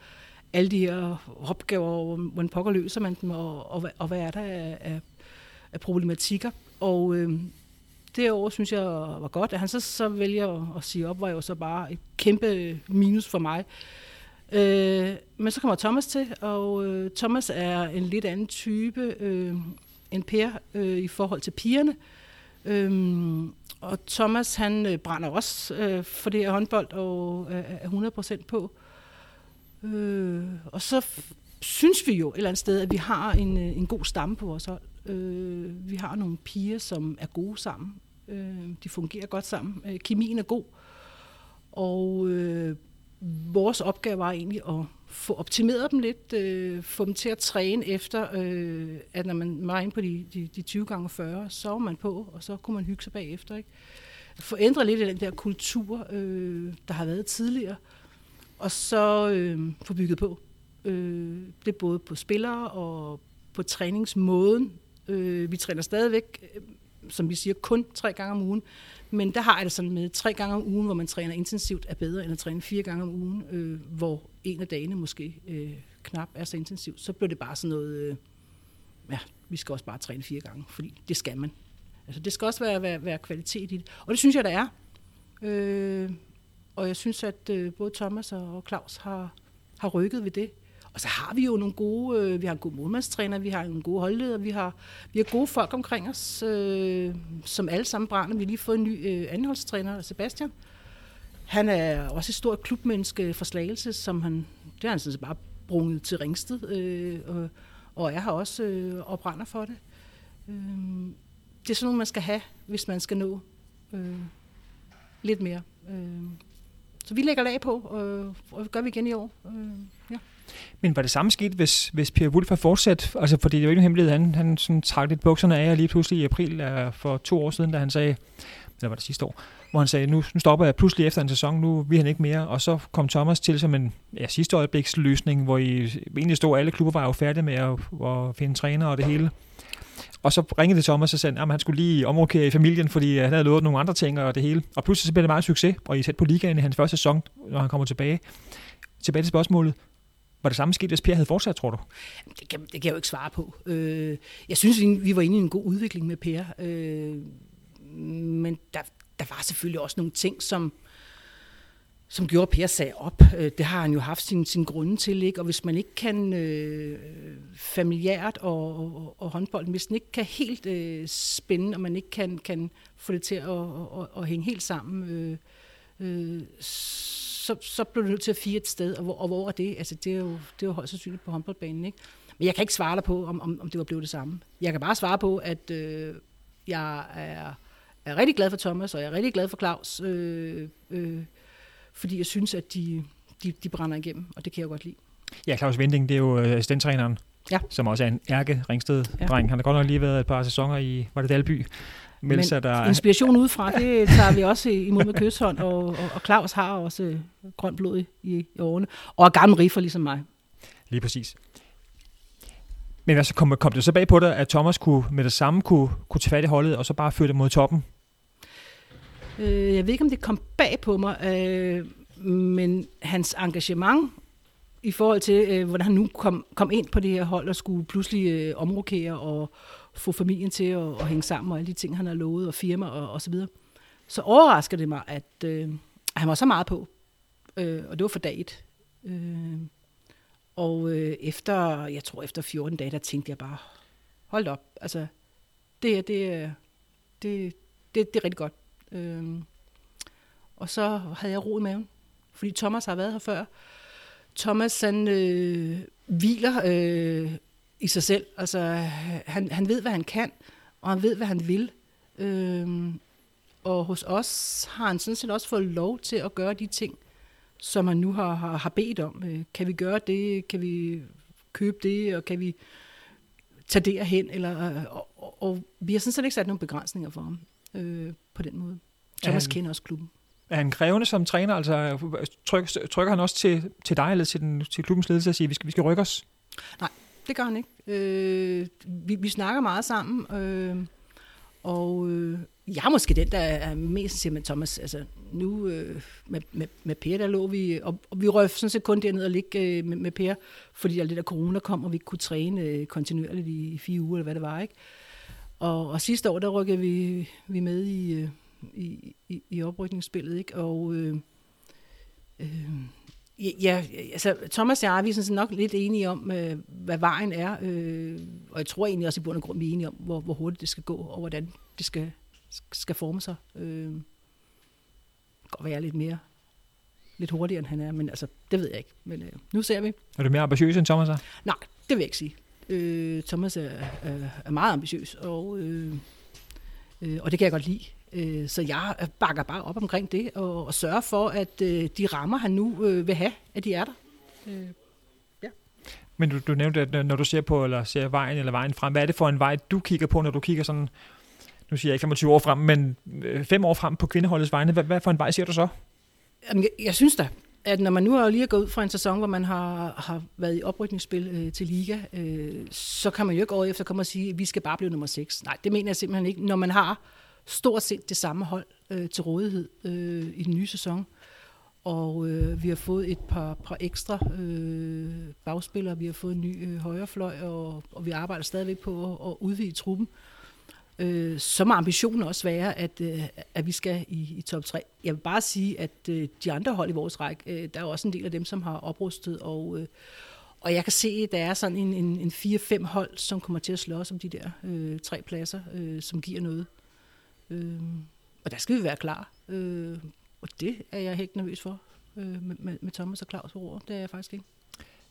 S2: alle de her opgaver, hvordan pokker løser man dem, og, og, hvad- og hvad er der af, af, af problematikker. Og øh, derovre synes jeg var godt. At han så, så vælger at, at sige op, var jo så bare et kæmpe minus for mig. Øh, men så kommer Thomas til, og øh, Thomas er en lidt anden type øh, end Per øh, i forhold til pigerne. Øhm, og Thomas, han øh, brænder også øh, for det her håndbold og øh, er 100% på. Øh, og så f- synes vi jo et eller andet sted, at vi har en, øh, en god stamme på vores hold. Øh, vi har nogle piger, som er gode sammen. Øh, de fungerer godt sammen. Øh, kemien er god. Og øh, vores opgave var egentlig at få optimeret dem lidt, øh, få dem til at træne efter, øh, at når man var inde på de, de, de 20 gange 40, så var man på, og så kunne man hygge sig bagefter. Ikke? Få lidt af den der kultur, øh, der har været tidligere, og så øh, få bygget på. Øh, det er både på spillere og på træningsmåden. Øh, vi træner stadigvæk, øh, som vi siger, kun tre gange om ugen. Men der har jeg det sådan med tre gange om ugen, hvor man træner intensivt, er bedre end at træne fire gange om ugen, øh, hvor en af dagene måske øh, knap er så intensivt. Så bliver det bare sådan noget, øh, ja, vi skal også bare træne fire gange, fordi det skal man. Altså det skal også være, være, være kvalitet i det. Og det synes jeg, der er. Øh, og jeg synes, at øh, både Thomas og Claus har, har rykket ved det og så har vi jo nogle gode, øh, vi har en god målmandstræner, vi har en god holdleder, vi har, vi har gode folk omkring os, øh, som alle sammen brænder. Vi har lige fået en ny øh, anholdstræner, Sebastian. Han er også et stort klubmenneske for Slagelse, som han, det har han sådan set bare brunget til Ringsted, øh, og, og jeg har også øh, og brænder for det. Øh, det er sådan noget, man skal have, hvis man skal nå øh, lidt mere. Øh, så vi lægger lag på, øh, og det gør vi igen i år. Øh.
S1: Men var det samme sket, hvis, hvis Per Wulff har fortsat? Altså, fordi det er jo ikke en hemmelighed, han, han sådan trak lidt bukserne af lige pludselig i april uh, for to år siden, da han sagde, eller var det sidste år, hvor han sagde, nu, nu stopper jeg pludselig efter en sæson, nu vil han ikke mere. Og så kom Thomas til som en ja, sidste øjebliks løsning, hvor I egentlig stod, alle klubber var jo færdige med at, at finde træner og det hele. Og så ringede det Thomas og sagde, at han skulle lige omrokere i familien, fordi øh, han havde lovet nogle andre ting og det hele. Og pludselig så blev det meget succes, og I tæt på ligaen i hans første sæson, når han kommer tilbage. Tilbage til spørgsmålet. Var det samme sket, hvis Per havde fortsat, tror du?
S2: Det kan, det kan jeg jo ikke svare på. Øh, jeg synes, vi var inde i en god udvikling med Per. Øh, men der, der var selvfølgelig også nogle ting, som, som gjorde, at Per sagde op. Øh, det har han jo haft sin, sin grunde til, ikke? og hvis man ikke kan øh, familiært og, og, og håndbolden, hvis den ikke kan helt øh, spænde, og man ikke kan, kan få det til at, at, at, at hænge helt sammen, øh, øh, så, så blev du nødt til at fire et sted, og hvor, og hvor er det? Altså, det er jo, det er jo højst sandsynligt på håndboldbanen, ikke? Men jeg kan ikke svare dig på, om, om, om det var blevet det samme. Jeg kan bare svare på, at øh, jeg er, er rigtig glad for Thomas, og jeg er rigtig glad for Claus, øh, øh, fordi jeg synes, at de, de, de brænder igennem, og det kan jeg godt lide.
S1: Ja, Claus Vinding, det er jo assistenttræneren,
S2: ja.
S1: som også er en ærke Ringsted-dreng. Ja. Han har godt nok lige været et par sæsoner i, var det Dalby?
S2: Men sig, der... inspiration udefra, det tager vi også imod med kysshånd, og, og, og Claus har også grønt blod i, i årene, og er gammel riffer ligesom mig.
S1: Lige præcis. Men altså, kom, kom det så bag på dig, at Thomas kunne, med det samme kunne, kunne tage fat i holdet, og så bare føre det mod toppen?
S2: Øh, jeg ved ikke, om det kom bag på mig, øh, men hans engagement i forhold til, øh, hvordan han nu kom, kom ind på det her hold og skulle pludselig øh, omrokere og få familien til at, at hænge sammen og alle de ting, han har lovet, og firma og, og så videre, så overrasker det mig, at, øh, han var så meget på. Øh, og det var for dag et. Øh, og øh, efter, jeg tror efter 14 dage, der tænkte jeg bare, hold op, altså, det er, det er, det, det, det er rigtig godt. Øh, og så havde jeg ro i maven, fordi Thomas har været her før. Thomas, han øh, hviler øh, i sig selv. Altså, han, han ved, hvad han kan, og han ved, hvad han vil. Øh, og hos os har han sådan set også fået lov til at gøre de ting, som han nu har, har, har bedt om. Øh, kan vi gøre det? Kan vi købe det? Og kan vi tage det hen? Eller, og, og, og vi har sådan set ikke sat nogle begrænsninger for ham øh, på den måde. Thomas han, kender også klubben.
S1: Er han krævende som træner? Altså, trykker, trykker han også til, til dig eller til, den, til klubbens ledelse og siger, at vi skal, vi skal rykke os?
S2: Nej, det gør han ikke. Øh, vi, vi snakker meget sammen, øh, og øh, jeg er måske den, der er mest siger, med Thomas. Altså, nu øh, med, med, med Per, der lå vi, og, og vi røg sådan set kun derned og ligge øh, med, med Per, fordi der lidt af corona kom, og vi ikke kunne træne øh, kontinuerligt i, i fire uger, eller hvad det var, ikke? Og, og sidste år, der rykkede vi, vi med i, øh, i, i, i oprykningsspillet, ikke? Og øh, øh, ja, altså Thomas og jeg, vi er sådan nok lidt enige om, øh, hvad vejen er, øh, og jeg tror egentlig også i bund og grund, vi er enige om, hvor, hvor hurtigt det skal gå, og hvordan det skal, skal forme sig. Øh, godt være lidt mere lidt hurtigere, end han er, men altså, det ved jeg ikke. Men øh, nu ser vi.
S1: Er du mere ambitiøs end Thomas er?
S2: Nej, det vil jeg ikke sige. Øh, Thomas er, er, er meget ambitiøs, og, øh, øh, og det kan jeg godt lide. Øh, så jeg bakker bare op omkring det, og, og sørger for, at øh, de rammer, han nu øh, vil have, at de er der. Øh,
S1: ja. Men du, du nævnte, at når du ser på, eller ser vejen eller vejen frem, hvad er det for en vej, du kigger på, når du kigger sådan, nu siger jeg ikke 25 år frem, men fem år frem på kvindeholdets vegne, hvad, hvad for en vej ser du så?
S2: Jamen, jeg, jeg synes da, at når man nu har lige gået ud fra en sæson, hvor man har, har været i oprykningsspil øh, til Liga, øh, så kan man jo ikke året efter komme og sige, at vi skal bare blive nummer 6. Nej, det mener jeg simpelthen ikke. Når man har stort set det samme hold øh, til rådighed øh, i den nye sæson. Og øh, vi har fået et par, par ekstra øh, bagspillere, vi har fået en ny øh, højrefløj, og, og vi arbejder stadigvæk på at, at udvide truppen. Øh, så må ambitionen også være, at, øh, at vi skal i, i top 3. Jeg vil bare sige, at øh, de andre hold i vores række, øh, der er også en del af dem, som har oprustet og, øh, Og jeg kan se, at der er sådan en, en, en 4-5 hold, som kommer til at slås om de der øh, tre pladser, øh, som giver noget. Øh, og der skal vi være klar. Øh, og det er jeg helt nervøs for øh, med, med, med Thomas og Claus på roer. Det er jeg faktisk ikke.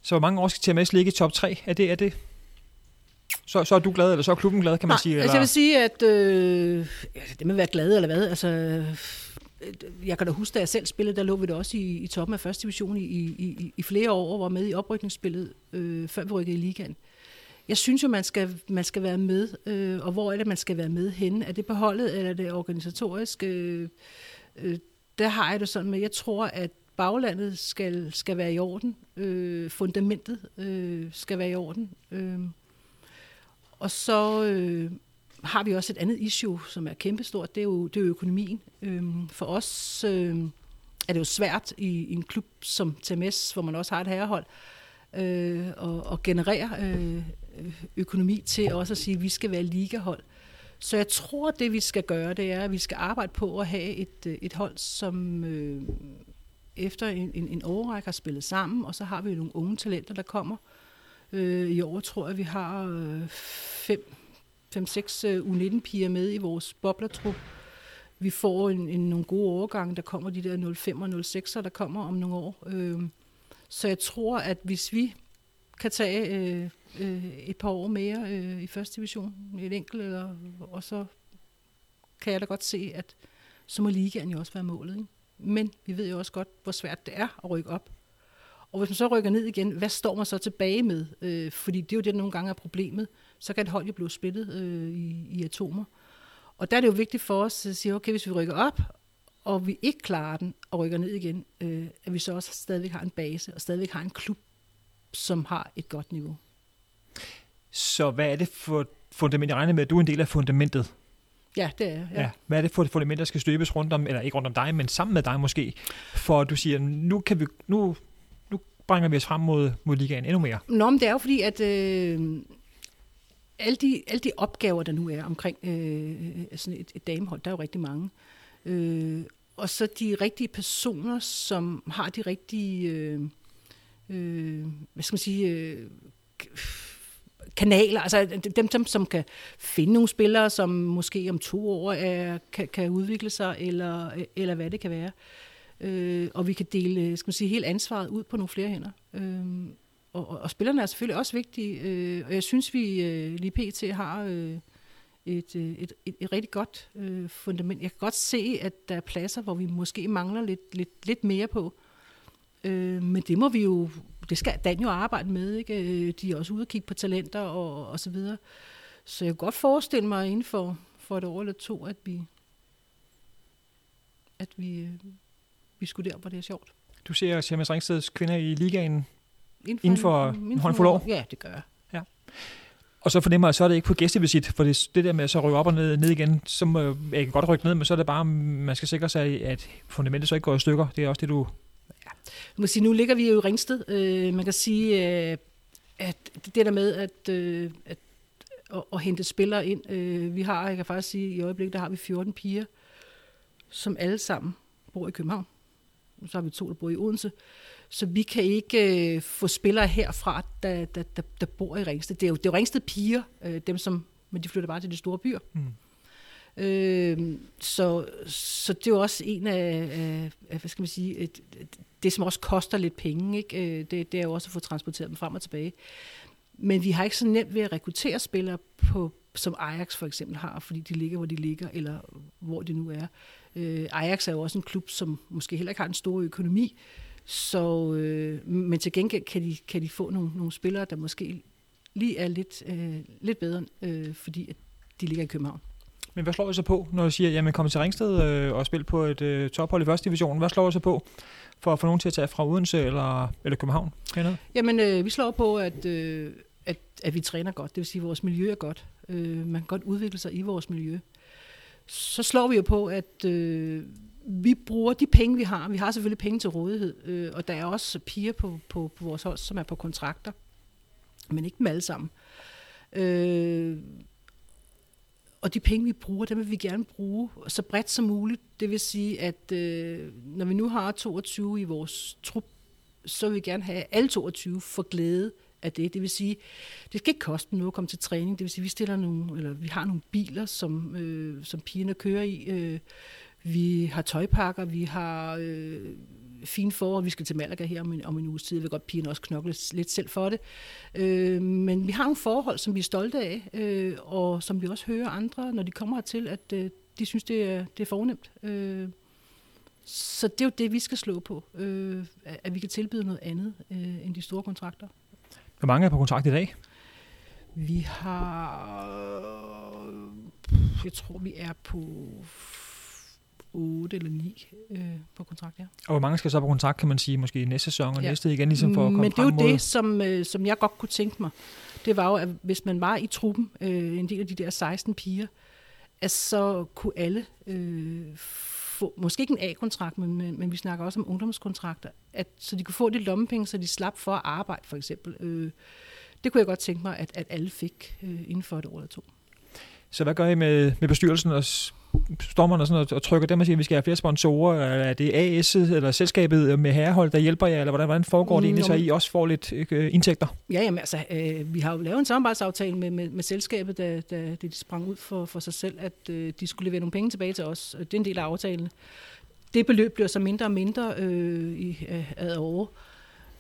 S1: Så hvor mange år skal TMS ligge i top 3? Er det, er det så, så er du glad, eller så er klubben glad, kan man
S2: Nej,
S1: sige? Eller?
S2: Altså jeg vil sige, at øh, ja, det med at være glad, eller hvad, altså, jeg kan da huske, da jeg selv spillede, der lå vi da også i, i toppen af første division i, i, i, i flere år, og var med i oprykningsspillet, øh, før vi rykkede i ligaen. Jeg synes jo, man skal, man skal være med, øh, og hvor er det, man skal være med henne? Er det på holdet, eller er det organisatorisk? Øh, øh, der har jeg det sådan med, jeg tror, at baglandet skal, skal være i orden. Øh, fundamentet øh, skal være i orden. Øh, og så øh, har vi også et andet issue, som er kæmpestort, det er jo, det er jo økonomien. Øh, for os øh, er det jo svært i, i en klub som TMS, hvor man også har et herrehold, øh, og, og generere øh, Øh, økonomi til også at sige, at vi skal være ligahold. Så jeg tror, det vi skal gøre, det er, at vi skal arbejde på at have et, øh, et hold, som øh, efter en, en, en overrække har spillet sammen, og så har vi nogle unge talenter, der kommer. Øh, I år tror jeg, vi har øh, fem, fem, seks øh, U19-piger med i vores boblertrup. Vi får en, en, nogle gode overgange, der kommer de der 05 og 06'er, der kommer om nogle år. Øh, så jeg tror, at hvis vi kan tage øh, øh, et par år mere øh, i første division, et enkelt, eller, og så kan jeg da godt se, at så må ligaen jo også være målet. Ikke? Men vi ved jo også godt, hvor svært det er at rykke op. Og hvis man så rykker ned igen, hvad står man så tilbage med? Øh, fordi det er jo det, der nogle gange er problemet. Så kan et hold jo blive splittet øh, i, i atomer. Og der er det jo vigtigt for os at sige, okay, hvis vi rykker op, og vi ikke klarer den og rykker ned igen, øh, at vi så også stadigvæk har en base, og stadigvæk har en klub, som har et godt niveau.
S1: Så hvad er det for fundament? Jeg regner med, at du er en del af fundamentet.
S2: Ja, det er ja. ja.
S1: Hvad er det for et fundament, der skal støbes rundt om, eller ikke rundt om dig, men sammen med dig måske, for at du siger, nu, kan vi, nu, nu bringer vi os frem mod, mod ligaen endnu mere?
S2: Nå, men det er jo fordi, at øh, alle, de, alle de opgaver, der nu er omkring øh, sådan et, et damehold, der er jo rigtig mange. Øh, og så de rigtige personer, som har de rigtige, øh, øh, hvad skal man sige, øh, kanaler, altså øh, dem, som, som kan finde nogle spillere, som måske om to år er, kan, kan udvikle sig, eller, øh, eller hvad det kan være. Øh, og vi kan dele skal man sige, helt ansvaret ud på nogle flere hænder. Øh, og, og, og spillerne er selvfølgelig også vigtige, øh, og jeg synes, vi øh, lige pt. har øh, et, et, et, et rigtig godt øh, fundament. Jeg kan godt se, at der er pladser, hvor vi måske mangler lidt, lidt, lidt mere på. Øh, men det må vi jo, det skal Dan jo arbejde med, ikke? Øh, de er også ude og kigge på talenter og, og så videre. Så jeg kan godt forestille mig inden for, for et år eller to, at vi, at vi, øh, vi skulle der, hvor det er sjovt.
S1: Du ser Sjermes Ringsteds kvinder i ligaen inden for, inden for en håndfuld år?
S2: Ja, det gør jeg.
S1: Ja. Og så fornemmer jeg, så er det ikke på gæstevisit, for det, det der med at så rykke op og ned, ned igen, så må jeg kan godt rykke ned, men så er det bare, man skal sikre sig, at fundamentet så ikke går i stykker. Det er også det, du
S2: ja. må sige, nu ligger vi jo i Ringsted. Øh, man kan sige, øh, at det der med at, øh, at, at, at hente spillere ind, øh, vi har, jeg kan faktisk sige, i øjeblikket, der har vi 14 piger, som alle sammen bor i København. Så har vi to, der bor i Odense. Så vi kan ikke øh, få spillere herfra, der, der, der, der bor i Ringsted. Det er jo, det er jo Ringsted piger, øh, dem som, men de flytter bare til de store byer. Mm. Øh, så, så det er jo også en af, af, af hvad skal man sige, et, det som også koster lidt penge, ikke? Øh, det, det er jo også at få transporteret dem frem og tilbage. Men vi har ikke så nemt ved at rekruttere spillere, på, som Ajax for eksempel har, fordi de ligger, hvor de ligger, eller hvor de nu er. Øh, Ajax er jo også en klub, som måske heller ikke har en stor økonomi, så, øh, men til gengæld kan de, kan de få nogle, nogle spillere, der måske lige er lidt, øh, lidt bedre, øh, fordi at de ligger i København.
S1: Men hvad slår I så på, når I siger, at man kommer til Ringsted øh, og spil på et øh, tophold i første division? Hvad slår I så på for at få nogen til at tage fra Odense eller, eller København? Hernede?
S2: Jamen, øh, vi slår på, at, øh, at, at vi træner godt. Det vil sige, at vores miljø er godt. Øh, man kan godt udvikle sig i vores miljø. Så slår vi jo på, at øh, vi bruger de penge, vi har. Vi har selvfølgelig penge til rådighed, øh, og der er også piger på, på, på vores hold, som er på kontrakter, men ikke dem alle sammen. Øh, og de penge, vi bruger, dem vil vi gerne bruge så bredt som muligt. Det vil sige, at øh, når vi nu har 22 i vores trup, så vil vi gerne have, alle 22 for glæde af det. Det vil sige, det skal ikke koste noget at komme til træning. Det vil sige, vi stiller nogle, eller vi har nogle biler, som, øh, som pigerne kører i. Øh, vi har tøjpakker, vi har øh, fine forhold. Vi skal til Malaga her om en, om en uges tid. Jeg vil godt pigerne også knokle lidt selv for det. Øh, men vi har nogle forhold, som vi er stolte af, øh, og som vi også hører andre, når de kommer til, at øh, de synes, det er, det er fornemt. Øh, så det er jo det, vi skal slå på, øh, at vi kan tilbyde noget andet øh, end de store kontrakter.
S1: Hvor mange er på kontrakt i dag?
S2: Vi har, jeg tror, vi er på 8 eller 9 øh, på kontrakt, ja.
S1: Og hvor mange skal så på kontrakt, kan man sige, måske næste sæson og ja. næste igen, ligesom for at komme
S2: Men det er jo mod... det, som, øh, som jeg godt kunne tænke mig. Det var jo, at hvis man var i truppen, øh, en del af de der 16 piger, at så kunne alle øh, få, måske ikke en A-kontrakt, men, men, men vi snakker også om ungdomskontrakter, at, så de kunne få det lommepenge, så de slap for at arbejde, for eksempel. Øh, det kunne jeg godt tænke mig, at, at alle fik øh, inden for et år eller to.
S1: Så hvad gør I med, med bestyrelsen og man og, sådan, og trykker dem og siger, at vi skal have flere sponsorer? Eller er det AS eller selskabet med herrehold, der hjælper jer? Eller hvordan, hvordan foregår det egentlig, så I også får lidt øh, indtægter?
S2: Ja, jamen, altså, øh, vi har jo lavet en samarbejdsaftale med, med, med selskabet, da, da de sprang ud for, for sig selv, at øh, de skulle levere nogle penge tilbage til os. Det er en del af aftalen. Det beløb bliver så mindre og mindre øh, i, øh, ad år,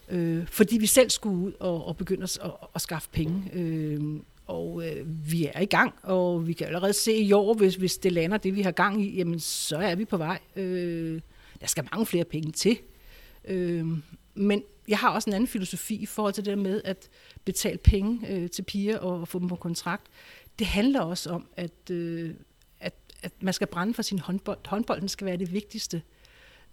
S2: øh, fordi vi selv skulle ud og, og begynde at, at, at skaffe penge. Øh, og øh, vi er i gang, og vi kan allerede se i år, hvis, hvis det lander det, vi har gang i, jamen så er vi på vej. Øh, der skal mange flere penge til. Øh, men jeg har også en anden filosofi i forhold til det der med at betale penge øh, til piger og få dem på kontrakt. Det handler også om, at, øh, at, at man skal brænde for sin håndbold. Håndbolden skal være det vigtigste.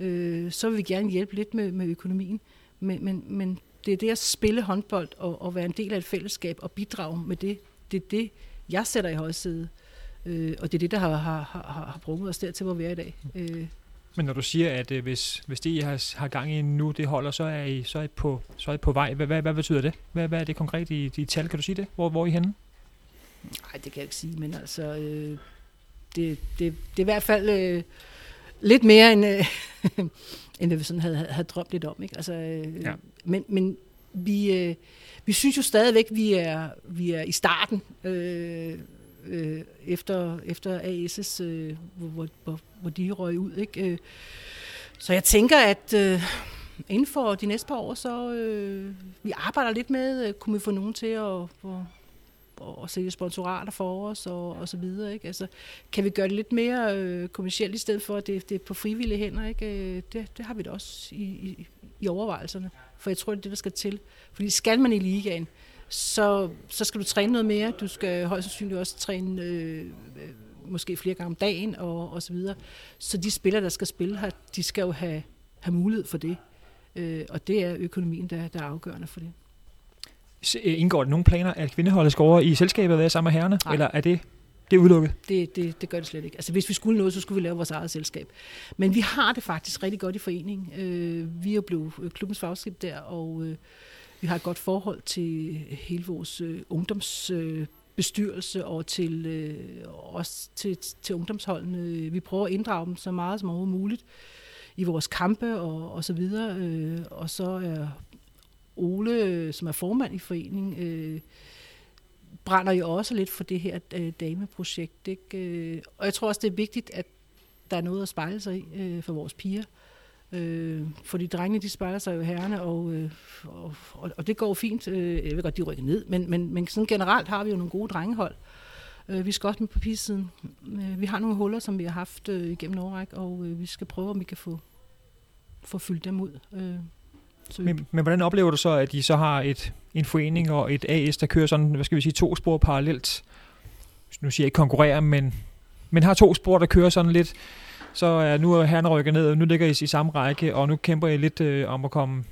S2: Øh, så vil vi gerne hjælpe lidt med, med økonomien. Men, men, men det er det at spille håndbold og, og være en del af et fællesskab og bidrage med det. Det er det, jeg sætter i højsædet. Øh, og det er det, der har, har, har, har brugt os dertil, hvor vi er i dag. Øh.
S1: Men når du siger, at øh, hvis, hvis det, I har, har gang i nu, det holder, så er I, så er I, på, så er I på vej. Hvad, hvad, hvad betyder det? Hvad, hvad er det konkret i, i tal? Kan du sige det? Hvor, hvor er I henne?
S2: Nej, det kan jeg ikke sige, men altså, øh, det, det, det er i hvert fald øh, lidt mere end, øh, end det vi sådan havde, havde drømt lidt om. Ikke? Altså, øh, ja. Men, men vi, øh, vi synes jo stadigvæk, vi er, vi er i starten øh, øh, efter, efter AS's, øh, hvor, hvor, hvor de røg ud. Ikke? Øh, så jeg tænker, at øh, inden for de næste par år, så øh, vi arbejder lidt med, øh, kunne vi få nogen til at, at og sælge sponsorater for os og, og så videre. Ikke? Altså, kan vi gøre det lidt mere øh, kommercielt i stedet for, at det, det er på frivillige hænder? Ikke? Øh, det, det har vi da også i, i, i overvejelserne. For jeg tror, det er det, der skal til. Fordi skal man i ligaen, så, så skal du træne noget mere. Du skal højst sandsynligt også træne øh, måske flere gange om dagen og, og så videre. Så de spillere, der skal spille her, de skal jo have, have mulighed for det. Øh, og det er økonomien, der, der er afgørende for det.
S1: Øh, indgår der nogle planer, at kvindeholdet skal over i selskabet være sammen med herrene? Nej. Eller er det, det er udelukket?
S2: Det, det, det gør det slet ikke. Altså hvis vi skulle noget, så skulle vi lave vores eget selskab. Men vi har det faktisk rigtig godt i foreningen. Øh, vi er jo blevet øh, klubbens fagskib der, og øh, vi har et godt forhold til hele vores øh, ungdomsbestyrelse øh, og til, øh, også til, til ungdomsholdene. Vi prøver at inddrage dem så meget som overhovedet muligt i vores kampe og, og så videre. Øh, og så er Ole, øh, som er formand i foreningen, øh, brænder jo også lidt for det her øh, dameprojekt. Ikke? Øh, og jeg tror også, det er vigtigt, at der er noget at spejle sig i øh, for vores piger. Øh, fordi drengene, de spejler sig jo herrene, og, øh, og, og det går fint. Øh, jeg ved godt, de rykker ned, men, men, men sådan generelt har vi jo nogle gode drengehold. Øh, vi skal også med på pigesiden. Øh, vi har nogle huller, som vi har haft øh, igennem årræk, og øh, vi skal prøve, om vi kan få, få fyldt dem ud. Øh,
S1: men, men hvordan oplever du så, at de så har et, en forening og et AS, der kører sådan, hvad skal vi sige, to spor parallelt? Nu siger jeg ikke konkurrere, men, men har to spor, der kører sådan lidt, så er nu er herrerne rykket ned, og nu ligger I i samme række, og nu kæmper I lidt øh, om at komme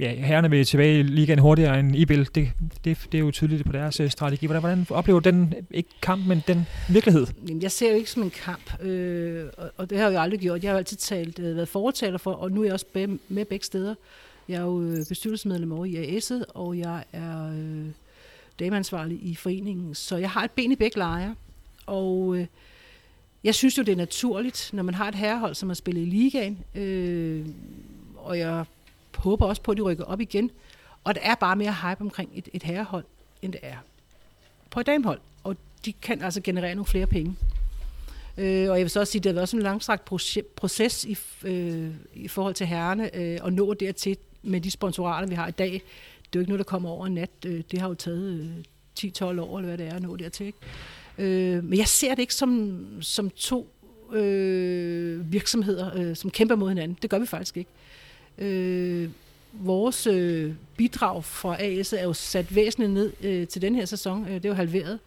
S1: ja, herrerne vil tilbage i ligaen hurtigere end IBIL. Det, det, det er jo tydeligt på deres øh, strategi. Hvordan, hvordan oplever den, ikke kamp, men den virkelighed?
S2: Jamen, jeg ser jo ikke som en kamp, øh, og, og det har jeg jo aldrig gjort. Jeg har jo altid talt, øh, været fortaler for, og nu er jeg også med begge steder. Jeg er jo øh, bestyrelsesmedlem over i AS'et, og jeg er øh, dameansvarlig i foreningen, så jeg har et ben i begge lejre. Og øh, jeg synes jo, det er naturligt, når man har et herrehold, som har spillet i ligaen, øh, og jeg håber også på, at de rykker op igen. Og der er bare mere hype omkring et, et herrehold, end det er på et damehold. Og de kan altså generere nogle flere penge. Øh, og jeg vil så også sige, at det har været også en langstrakt proces i, øh, i forhold til herrerne øh, at nå dertil med de sponsorater, vi har i dag. Det er jo ikke noget, der kommer over en nat. Øh, det har jo taget øh, 10-12 år, eller hvad det er, at nå dertil. Ikke? Øh, men jeg ser det ikke som, som to øh, virksomheder, øh, som kæmper mod hinanden. Det gør vi faktisk ikke. Øh, vores øh, bidrag fra AS er jo sat væsentligt ned øh, til den her sæson. Øh, det er jo halveret.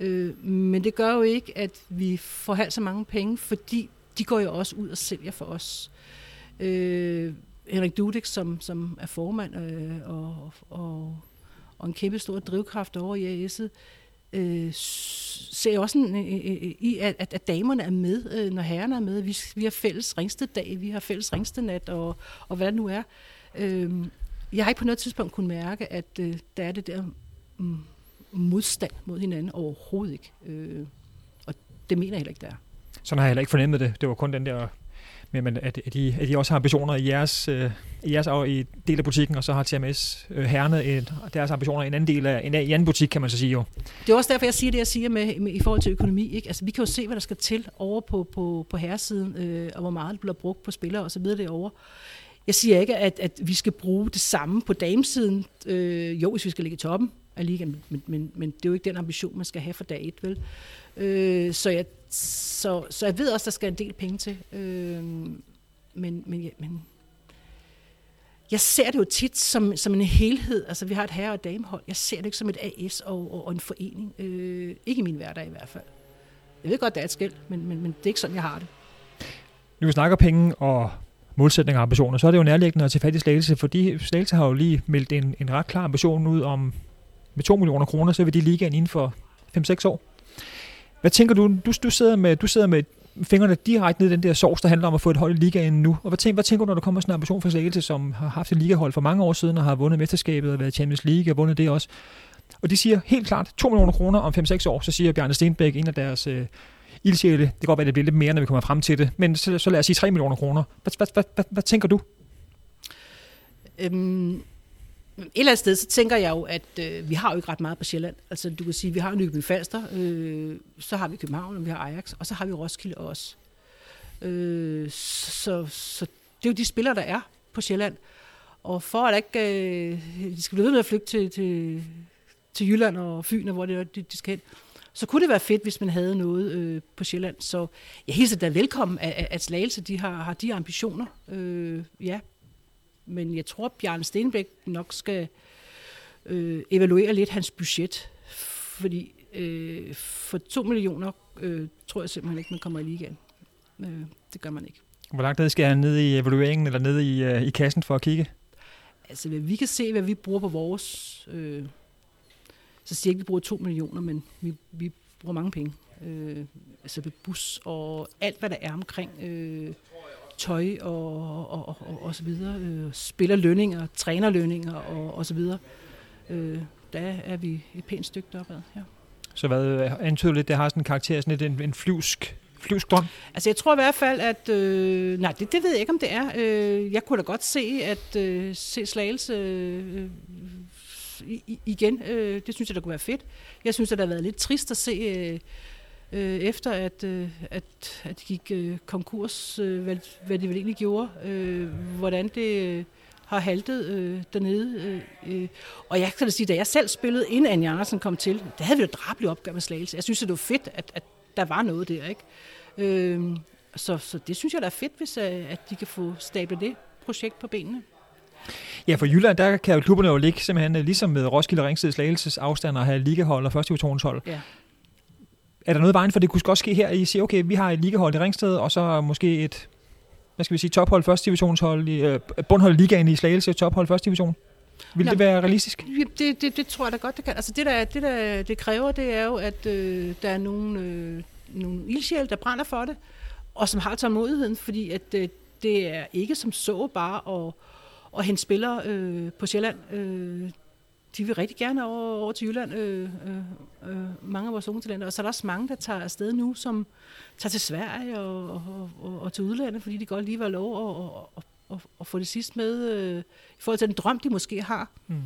S2: Øh, men det gør jo ikke, at vi får halvt så mange penge, fordi de går jo også ud og sælger for os. Øh, Henrik Dudek, som, som er formand øh, og, og, og en kæmpe stor drivkraft over i AS'et, øh, ser også en, øh, i, at, at, at damerne er med, øh, når herrerne er med. Vi, vi har fælles ringstedag, vi har fælles ringstenat, og, og hvad det nu er. Øh, jeg har ikke på noget tidspunkt kunnet mærke, at øh, der er det der mm, modstand mod hinanden overhovedet ikke. Øh, og det mener jeg heller ikke, der er.
S1: Sådan har jeg heller ikke fornemmet det. Det var kun den der men at, at, de, at de også har ambitioner i jeres, øh, i jeres i del af butikken, og så har TMS øh, herne et, deres ambitioner i en anden del af en, en anden butik, kan man så sige jo.
S2: Det er også derfor, jeg siger det, jeg siger med, med i forhold til økonomi. Ikke? Altså, vi kan jo se, hvad der skal til over på, på, på herresiden, øh, og hvor meget det bliver brugt på spillere osv. derovre. Jeg siger ikke, at, at vi skal bruge det samme på damesiden. Øh, jo, hvis vi skal ligge i toppen af ligaen, men, men, men det er jo ikke den ambition, man skal have for dag et, vel? Øh, så, jeg, så, så jeg ved også, der skal en del penge til. Øh, men, men, ja, men jeg ser det jo tit som, som en helhed. Altså, vi har et herre- og damehold. Jeg ser det ikke som et AS og, og, og en forening. Øh, ikke i min hverdag i hvert fald. Jeg ved godt, det er et skæld, men, men, men det er ikke sådan, jeg har det.
S1: Nu vi snakker penge og målsætninger og ambitioner, så er det jo nærliggende at tage fat i Slagelse, fordi Slagelse har jo lige meldt en, en ret klar ambition ud om, med 2 millioner kroner, så vil de ligaen inden for 5-6 år. Hvad tænker du? Du, du, sidder med, du sidder med fingrene direkte ned i den der sovs, der handler om at få et hold i ligaen nu. Og hvad tænker, hvad tænker du, når der kommer sådan en ambition for Slagelse, som har haft et ligahold for mange år siden, og har vundet mesterskabet og været Champions League og vundet det også? Og de siger helt klart 2 millioner kroner om 5-6 år, så siger Bjarne Stenbæk, en af deres øh, ildsjæle, det kan godt være, det bliver lidt mere, når vi kommer frem til det, men så, så lad os sige 3 millioner kroner. Hvad, hvad, hvad, hvad, hvad tænker du?
S2: Øhm, et eller andet sted, så tænker jeg jo, at øh, vi har jo ikke ret meget på Sjælland. Altså, du kan sige, vi har Nykøbing Falster, øh, så har vi København, og vi har Ajax, og så har vi Roskilde også. Øh, så, så det er jo de spillere, der er på Sjælland. Og for at ikke, øh, de skal blive ved med at flygte til, til, til Jylland og Fyn, og hvor det er, de, de skal hen, så kunne det være fedt, hvis man havde noget øh, på Sjælland. Så jeg hilser da velkommen, at, at Slagelse de har, har de ambitioner. Øh, ja, men jeg tror, at Bjarne Stenbæk nok skal øh, evaluere lidt hans budget, fordi øh, for 2 millioner øh, tror jeg simpelthen ikke, man kommer i ligaen. Øh, det gør man ikke.
S1: Hvor langt ned skal jeg ned i evalueringen, eller ned i, øh, i kassen for at kigge?
S2: Altså, vi kan se, hvad vi bruger på vores... Øh, så siger jeg ikke, at vi bruger 2 millioner, men vi, vi bruger mange penge. Øh, altså ved bus og alt, hvad der er omkring øh, tøj og, og, og, og, og så videre. Øh, spillerlønninger, trænerlønninger og, og så videre. Øh, der er vi et pænt stykke deroppe. Ja.
S1: Så hvad antyder lidt, det har sådan en karakter, sådan lidt en, en flyvsk, drøm?
S2: Altså jeg tror i hvert fald, at... Øh, nej, det, det ved jeg ikke, om det er. Øh, jeg kunne da godt se, at øh, se Slagelse øh, igen. Øh, det synes jeg, der kunne være fedt. Jeg synes, at det har været lidt trist at se... Øh, øh, efter at, øh, at, at de gik øh, konkurs, øh, hvad, hvad de vel egentlig gjorde, øh, hvordan det øh, har haltet øh, dernede. Øh, øh. Og jeg kan da sige, da jeg selv spillede, inden Anja Andersen kom til, der havde vi jo et drabligt opgør med slagelse. Jeg synes, at det var fedt, at, at der var noget der. ikke. Øh, så, så det synes jeg, der er fedt, hvis øh, at de kan få stablet det projekt på benene.
S1: Ja, for Jylland, der kan klubberne jo ligge simpelthen, øh, ligesom med Roskilde Ringsted Slagelses afstand og have ligahold og første divisionshold. Ja er der noget i vejen for, det kunne også ske her, I siger, okay, vi har et ligahold i Ringsted, og så måske et, hvad skal vi sige, tophold første divisionshold, i, øh, bundhold ligaen i Slagelse, tophold første division? Vil Nå, det være realistisk?
S2: Det, det, det tror jeg da godt, det kan. Altså det, der, det, der det kræver, det er jo, at øh, der er nogle, øh, nogle ildsjæl, der brænder for det, og som har tålmodigheden, fordi at, øh, det er ikke som så bare at, at hente spillere øh, på Sjælland. Øh, de vil rigtig gerne over, over til Jylland, øh, øh, øh, mange af vores unge talenter. Og så er der også mange, der tager afsted nu, som tager til Sverige og, og, og, og til udlandet, fordi de godt lige var lov at, at, at, at få det sidste med, øh, i forhold til den drøm, de måske har.
S1: Mm.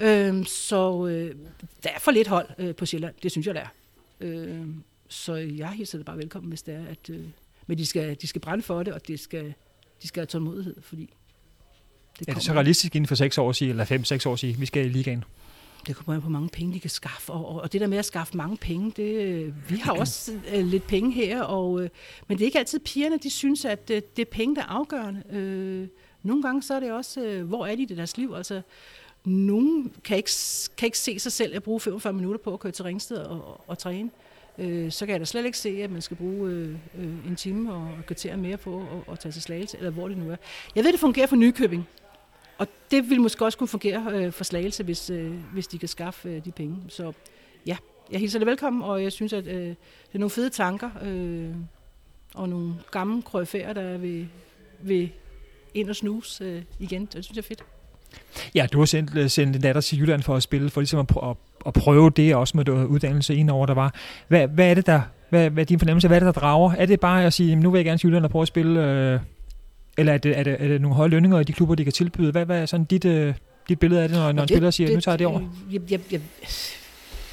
S2: Øh, så øh, der er for lidt hold øh, på Sjælland, det synes jeg, der er. Øh, så jeg hilser det bare velkommen, hvis det er, at... Øh, men de skal, de skal brænde for det, og de skal, de skal have tålmodighed, fordi...
S1: Det er det så realistisk inden for 6 år sige, eller 5-6 år sige, vi skal i ligaen?
S2: Det kommer an på, hvor mange penge de kan skaffe. Og, og, det der med at skaffe mange penge, det, vi har også uh, lidt penge her. Og, uh, men det er ikke altid pigerne, de synes, at uh, det er penge, der er afgørende. Uh, nogle gange så er det også, uh, hvor er de i deres liv? Altså, nogen kan ikke, kan ikke se sig selv at bruge 45 minutter på at køre til Ringsted og, og, og træne. Uh, så kan jeg da slet ikke se, at man skal bruge uh, uh, en time og kvarter mere på at tage til Slagelse, eller hvor det nu er. Jeg ved, det fungerer for Nykøbing. Og det vil måske også kunne fungere øh, for Slagelse, hvis, øh, hvis de kan skaffe øh, de penge. Så ja, jeg hilser det velkommen, og jeg synes, at øh, det er nogle fede tanker, øh, og nogle gamle krøjfærer, der vil, vil ind og snuse øh, igen. Det synes jeg er fedt.
S1: Ja, du har sendt, øh, sendt en datter til Jylland for at spille, for ligesom at, at, at prøve det, også med det uddannelse indover, der var. Hvad, hvad er det, der, hvad, hvad er din fornemmelse? Hvad er det, der drager? Er det bare at sige, nu vil jeg gerne til Jylland og prøve at spille... Øh eller er det, er det, er det nogle høje lønninger i de klubber, de kan tilbyde? Hvad, hvad er sådan dit, øh, dit billede af det, når, når en spiller siger, det, nu tager jeg det over?
S2: Jeg, jeg, jeg,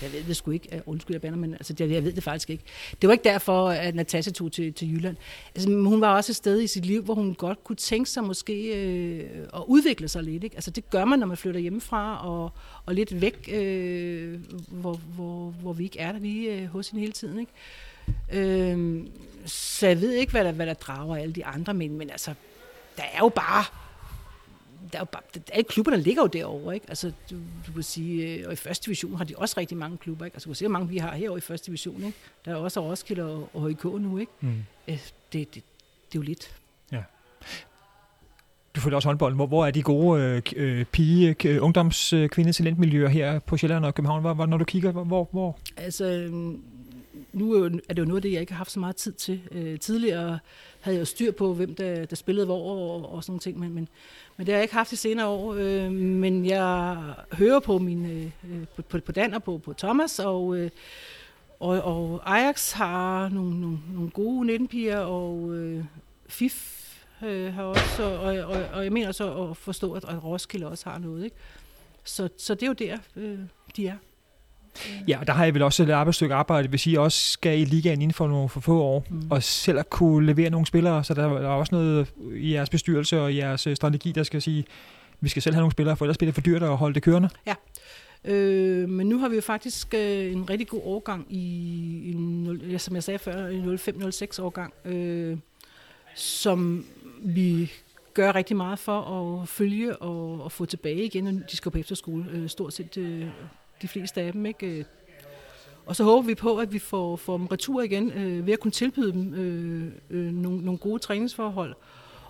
S2: jeg ved det sgu ikke. Undskyld, jeg bander, men altså, jeg, jeg ved det faktisk ikke. Det var ikke derfor, at Natasha tog til, til Jylland. Altså, hun var også et sted i sit liv, hvor hun godt kunne tænke sig måske øh, at udvikle sig lidt. Ikke? Altså, det gør man, når man flytter hjemmefra og, og lidt væk, øh, hvor, hvor, hvor vi ikke er der lige øh, hos hende hele tiden. Ikke? Øh, så jeg ved ikke, hvad der, hvad der drager alle de andre, men, men altså, der er jo bare der er jo bare, alle klubberne ligger jo derovre, ikke? Altså, du, du kan sige, øh, og i første division har de også rigtig mange klubber, ikke? Altså, du kan se, hvor mange vi har herovre i første division, ikke? Der er også Roskilde og, og HIK nu, ikke? Mm. Øh, det, det, det er jo lidt.
S1: Ja. Du følger også håndbold. Hvor, hvor er de gode øh, øh pige, øh, ungdoms, øh, her på Sjælland og København? Hvor, hvor, når du kigger, hvor, hvor?
S2: Altså, nu er det jo noget af det, jeg ikke har haft så meget tid til. Øh, tidligere havde jeg jo styr på, hvem der, der spillede hvor og, og sådan nogle ting, men, men, men det har jeg ikke haft i senere år. Øh, men jeg hører på min øh, øh, på, på, på Dan og på, på Thomas, og, øh, og, og Ajax har nogle, nogle, nogle gode 19-piger, og øh, FIF øh, har også, og, og, og jeg mener så at forstå, at, at Roskilde også har noget. Ikke? Så, så det er jo der, øh, de er.
S1: Ja, der har jeg vel også et arbejdsstykke arbejde, hvis I også skal i ligaen inden for nogle for få år, mm. og selv at kunne levere nogle spillere, så der er også noget i jeres bestyrelse og i jeres øh, strategi, der skal sige, vi skal selv have nogle spillere, for ellers bliver det for dyrt at holde det kørende.
S2: Ja, øh, men nu har vi jo faktisk øh, en rigtig god årgang i, i 0, ja, som jeg sagde før, en 05-06 årgang, øh, som vi gør rigtig meget for at følge og, og få tilbage igen, de skal på efterskole. Øh, stort set øh, de fleste af dem. Ikke? Øh, og så håber vi på, at vi får, får dem retur igen øh, ved at kunne tilbyde dem øh, øh, nogle, nogle gode træningsforhold.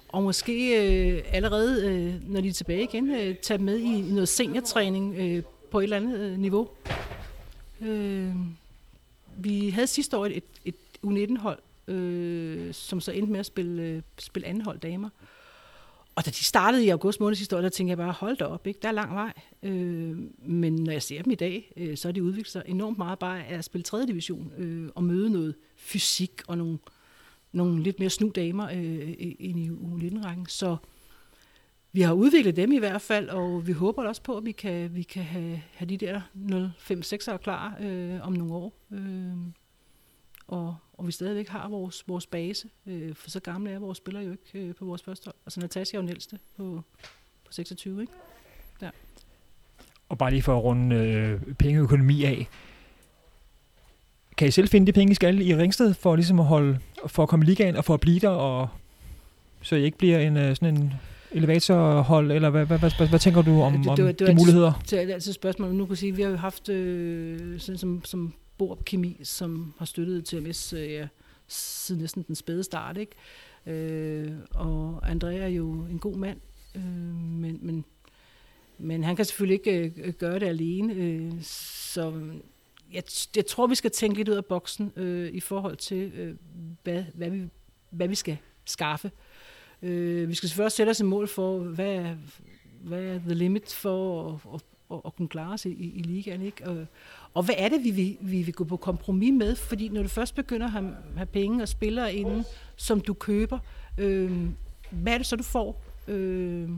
S2: Og måske øh, allerede, øh, når de er tilbage igen, øh, tage med i, i noget seniortræning øh, på et eller andet øh, niveau. Øh, vi havde sidste år et, et U19-hold, øh, som så endte med at spille, øh, spille anden hold damer. Og da de startede i august måned sidste år, der tænkte jeg bare, hold da op, ikke? der er lang vej. Øh, men når jeg ser dem i dag, øh, så er de udviklet sig enormt meget bare af at spille 3. division øh, og møde noget fysik og nogle, nogle lidt mere snu damer øh, ind i U19-rækken. Så vi har udviklet dem i hvert fald, og vi håber også på, at vi kan, vi kan have, have de der 05-6'ere klar øh, om nogle år. Øh, og, og vi stadigvæk har vores, vores base, øh, for så gamle er vores spillere jo ikke øh, på vores første hold. Altså Natasja er jo den ældste på, på 26, ikke? Ja.
S1: Og bare lige for at runde øh, pengeøkonomi af, kan I selv finde de penge, I skal i Ringsted, for ligesom at holde, for at komme i ligaen og for at blive der, og så I ikke bliver en, øh, sådan en elevatorhold, eller hvad, hvad, hvad, hvad, hvad tænker du om, det, det, det, det, de det muligheder?
S2: Det er altid et spørgsmål. Nu kan sige, vi har jo haft, øh, sådan som, som Borup Kemi, som har støttet TMS øh, ja, siden næsten den spæde start. Ikke? Øh, og Andrea er jo en god mand, øh, men, men, men han kan selvfølgelig ikke øh, gøre det alene. Øh, så jeg, jeg tror, vi skal tænke lidt ud af boksen øh, i forhold til, øh, hvad, hvad, vi, hvad vi skal skaffe. Øh, vi skal selvfølgelig også sætte os et mål for, hvad, hvad er the limit for at, at, at, at kunne klare sig i, i ligaen. Ikke? Og, og hvad er det, vi vil, vi vil gå på kompromis med? Fordi når du først begynder at have, have penge og spillere inden, som du køber, øh, hvad er det så, du får? Øh,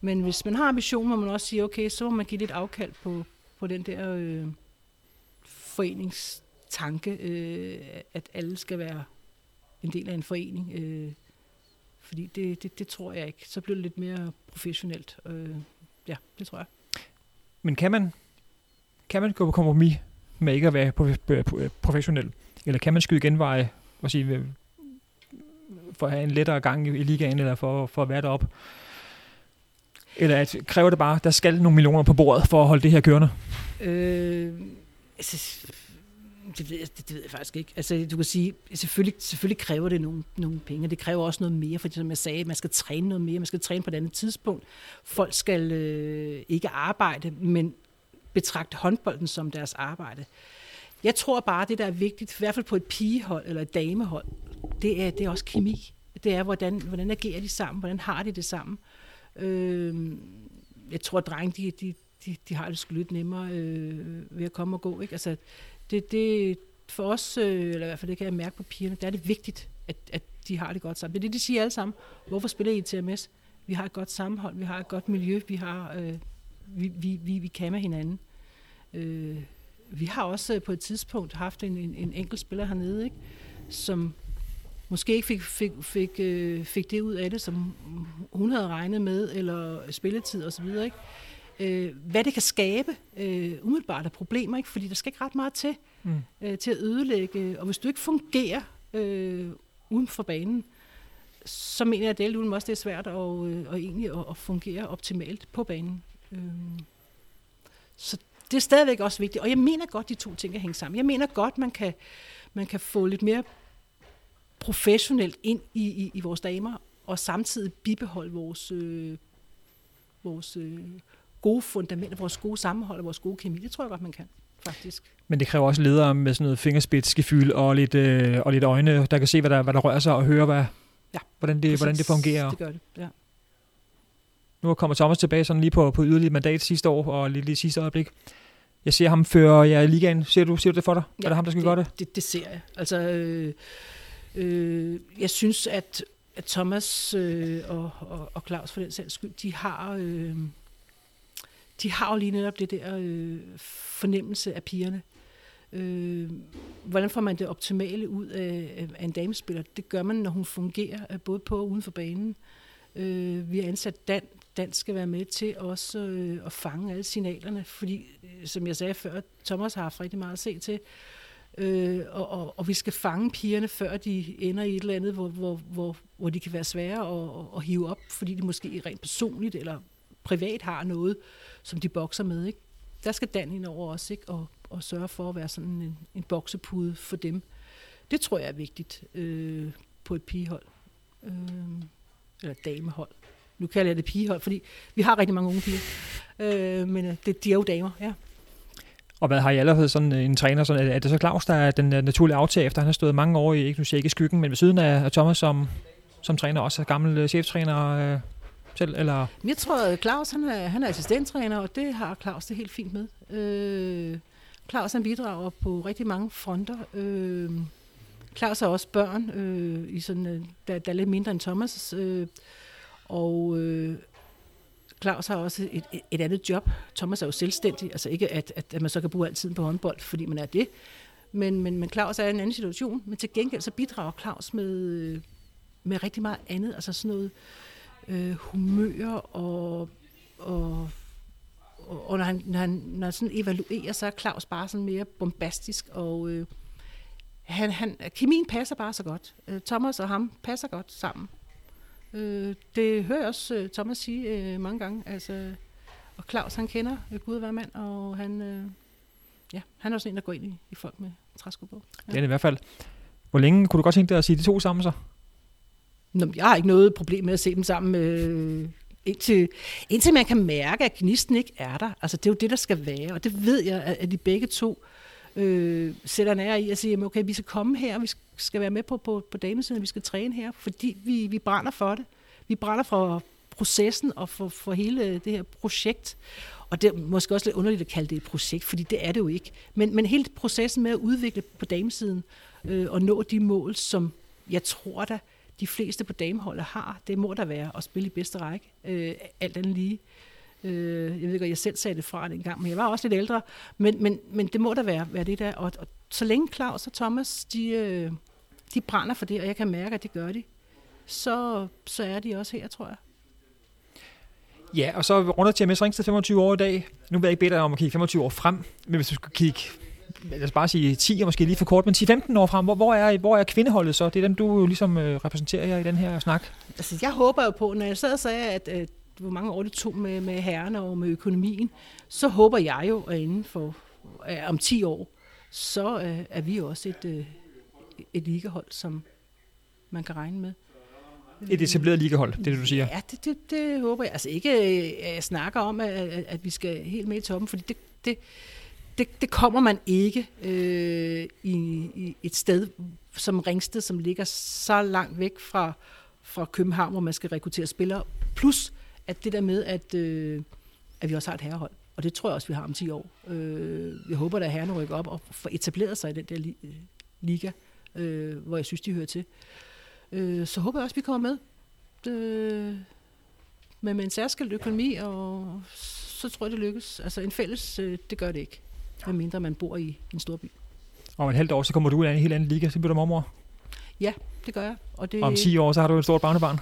S2: men hvis man har ambition, må man også sige, okay, så må man give lidt afkald på, på den der øh, foreningstanke, øh, at alle skal være en del af en forening. Øh, fordi det, det, det tror jeg ikke. Så bliver det lidt mere professionelt. Øh, ja, det tror jeg.
S1: Men kan man, kan man gå på kompromis med ikke at være øh, øh, professionel? Eller kan man skyde genveje og sige, øh, for at have en lettere gang i ligaen, eller for, for at være deroppe? Eller at, kræver det bare, der skal nogle millioner på bordet for at holde det her kørende? Øh,
S2: altså, det ved, jeg, det, det ved jeg faktisk ikke. Altså, du kan sige, selvfølgelig, selvfølgelig kræver det nogle, nogle penge, det kræver også noget mere, fordi som jeg sagde, man skal træne noget mere, man skal træne på et andet tidspunkt. Folk skal øh, ikke arbejde, men betragte håndbolden som deres arbejde. Jeg tror bare, det der er vigtigt, i hvert fald på et pigehold eller et damehold, det er, det er også kemi. Det er, hvordan, hvordan agerer de sammen, hvordan har de det sammen. Øh, jeg tror, at drenge, de, de, de, de har det sgu lidt nemmere øh, ved at komme og gå. Ikke? Altså, det, det, for os, øh, eller i hvert fald det kan jeg mærke på pigerne, der er det vigtigt, at, at de har det godt sammen. Det er det, de siger alle sammen. Hvorfor spiller I TMS? Vi har et godt sammenhold, vi har et godt miljø, vi, har, øh, vi, vi, vi, vi kan med hinanden. Øh, vi har også øh, på et tidspunkt haft en, en, en enkelt spiller hernede, ikke? som måske ikke fik, fik, fik, øh, fik det ud af det, som hun havde regnet med, eller spilletid osv., ikke? øh, hvad det kan skabe øh, umiddelbart af problemer, ikke? fordi der skal ikke ret meget til, mm. øh, til at ødelægge. Og hvis du ikke fungerer øh, uden for banen, så mener jeg, at det også det er svært at, øh, og egentlig at, at fungere optimalt på banen. Øh, så det er stadigvæk også vigtigt. Og jeg mener godt, de to ting kan hænge sammen. Jeg mener godt, man kan, man kan få lidt mere professionelt ind i, i, i vores damer, og samtidig bibeholde vores, øh, vores øh, gode fundament, vores gode sammenhold og vores gode kemi. Det tror jeg godt, man kan, faktisk.
S1: Men det kræver også ledere med sådan noget fingerspidsgefyld og lidt, øh, og lidt øjne, der kan se, hvad der, hvad der rører sig, og høre, hvad, ja, hvordan, det, hvordan det fungerer.
S2: Det gør det, ja.
S1: Nu kommer Thomas tilbage sådan lige på, på yderligere mandat sidste år, og lige, lige sidste øjeblik. Jeg ser ham føre jer i ligaen. Ser du, ser du det for dig? Ja, er det ham, der skal
S2: det,
S1: gøre det?
S2: det? Det ser jeg. Altså, øh, øh, jeg synes, at, at Thomas øh, og, og, og Claus for den sags skyld, de har... Øh, de har jo lige netop det der øh, fornemmelse af pigerne. Øh, hvordan får man det optimale ud af, af en damespiller? Det gør man, når hun fungerer øh, både på og uden for banen. Øh, vi har ansat Dan. Dan skal være med til også øh, at fange alle signalerne, fordi, øh, som jeg sagde før, Thomas har haft rigtig meget at se til. Øh, og, og, og vi skal fange pigerne, før de ender i et eller andet, hvor, hvor, hvor, hvor de kan være svære at, at, hive op, fordi de måske rent personligt eller privat har noget, som de bokser med. Ikke? Der skal Dan ind over også, ikke? Og, og sørge for at være sådan en, en boksepude for dem. Det tror jeg er vigtigt øh, på et pigehold. Øh, eller damehold. Nu kalder jeg det pigehold, fordi vi har rigtig mange unge piger. Øh, men øh, det, de er jo damer, ja.
S1: Og hvad har I allerede sådan en træner? Sådan, er det så Claus, der er den naturlige aftager, efter han har stået mange år i, ikke, nu siger ikke i skyggen, men ved siden af Thomas som, som træner, også gammel øh, cheftræner? Øh, selv? Eller?
S2: Jeg tror, at Claus han er, han er assistenttræner, og det har Claus det helt fint med. Øh, Claus han bidrager på rigtig mange fronter. Øh, Claus har også børn, øh, i sådan, øh, der, der er lidt mindre end Thomas. Øh, og øh, Claus har også et, et, andet job. Thomas er jo selvstændig, altså ikke at, at, at man så kan bruge al tiden på håndbold, fordi man er det. Men, men, men Claus er i en anden situation. Men til gengæld så bidrager Claus med, med rigtig meget andet. Altså sådan noget øh, humør og, og, og når, han, når, han, når han sådan evaluerer, så er Claus bare sådan mere bombastisk, og øh, han, han, kemien passer bare så godt. Øh, Thomas og ham passer godt sammen. Øh, det hører jeg også øh, Thomas sige øh, mange gange. Altså, og Claus, han kender øh, Gud hver mand, og han, øh, ja, han er også en, der går ind i, i folk med træsko på.
S1: Ja. Det er det i hvert fald. Hvor længe kunne du godt tænke dig at sige de to sammen så?
S2: Nå, jeg har ikke noget problem med at se dem sammen, øh, indtil, indtil man kan mærke, at gnisten ikke er der. Altså, det er jo det, der skal være, og det ved jeg, at de begge to øh, øh, sætter nær i at sige, okay, vi skal komme her, vi skal være med på, på, på damesiden, vi skal træne her, fordi vi, vi brænder for det. Vi brænder for processen og for, for hele det her projekt. Og det er måske også lidt underligt at kalde det et projekt, fordi det er det jo ikke. Men, men hele processen med at udvikle på damesiden øh, og nå de mål, som jeg tror da, de fleste på dameholdet har. Det må der være at spille i bedste række, øh, alt andet lige. Øh, jeg ved ikke, jeg selv sagde det fra den gang, men jeg var også lidt ældre. Men, men, men det må der være, være det der. Og, og så længe Claus og Thomas, de, øh, de brænder for det, og jeg kan mærke, at det gør de, så, så er de også her, tror jeg.
S1: Ja, og så runder TMS Ringsted 25 år i dag. Nu vil jeg ikke bede dig om at kigge 25 år frem, men hvis du skal kigge lad os bare sige 10 og måske lige for kort, men 10-15 år frem, hvor, hvor, er, hvor er kvindeholdet så? Det er dem, du jo ligesom øh, repræsenterer her i den her snak.
S2: Altså, jeg håber jo på, når jeg sad og sagde, at, at hvor mange år det tog med, med herrerne og med økonomien, så håber jeg jo, at inden for øh, om 10 år, så øh, er vi også et, øh, et ligahold, som man kan regne med.
S1: Et etableret ligahold, det er det, du siger?
S2: Ja, det, det, det håber jeg. Altså ikke, at jeg snakker om, at, at vi skal helt med i toppen, fordi det, det, det, det kommer man ikke øh, i, i et sted som Ringsted, som ligger så langt væk fra, fra København, hvor man skal rekruttere spillere. Plus at det der med, at, øh, at vi også har et herrehold. Og det tror jeg også, vi har om 10 år. Øh, jeg håber, at herrerne rykker op og får etableret sig i den der li- liga, øh, hvor jeg synes, de hører til. Øh, så håber jeg også, at vi kommer med. Øh, med, med en særskilt økonomi, og så tror jeg, det lykkes. Altså en fælles, øh, det gør det ikke medmindre man bor i en stor by.
S1: Om et halvt år, så kommer du ud af en helt anden liga, så bliver du mormor?
S2: Ja, det gør jeg.
S1: Og det... om 10 år, så har du et stort barnebarn?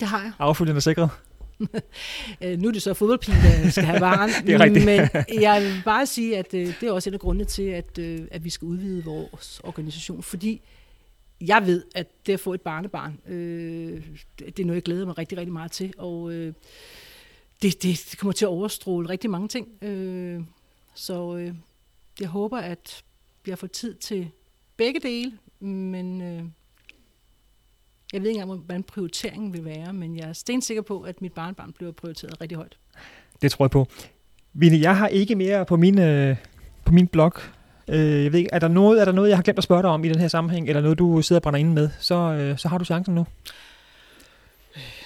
S2: Det har jeg.
S1: Affølgende sikret?
S2: Øh, nu er det så fodboldpigen, der skal have barn.
S1: det er rigtigt.
S2: Men jeg vil bare sige, at øh, det er også en af grundene til, at, øh, at vi skal udvide vores organisation, fordi jeg ved, at det at få et barnebarn, øh, det er noget, jeg glæder mig rigtig, rigtig meget til. Og øh, det, det, det kommer til at overstråle rigtig mange ting. Øh, så øh, jeg håber, at vi har fået tid til begge dele, men øh, jeg ved ikke engang, hvordan prioriteringen vil være, men jeg er stensikker på, at mit barnbarn bliver prioriteret rigtig højt.
S1: Det tror jeg på. Vine, jeg har ikke mere på min, øh, på min blog. Øh, jeg ved ikke, er der, noget, er der noget, jeg har glemt at spørge dig om i den her sammenhæng, eller noget, du sidder og brænder inde med, så, øh, så har du chancen nu.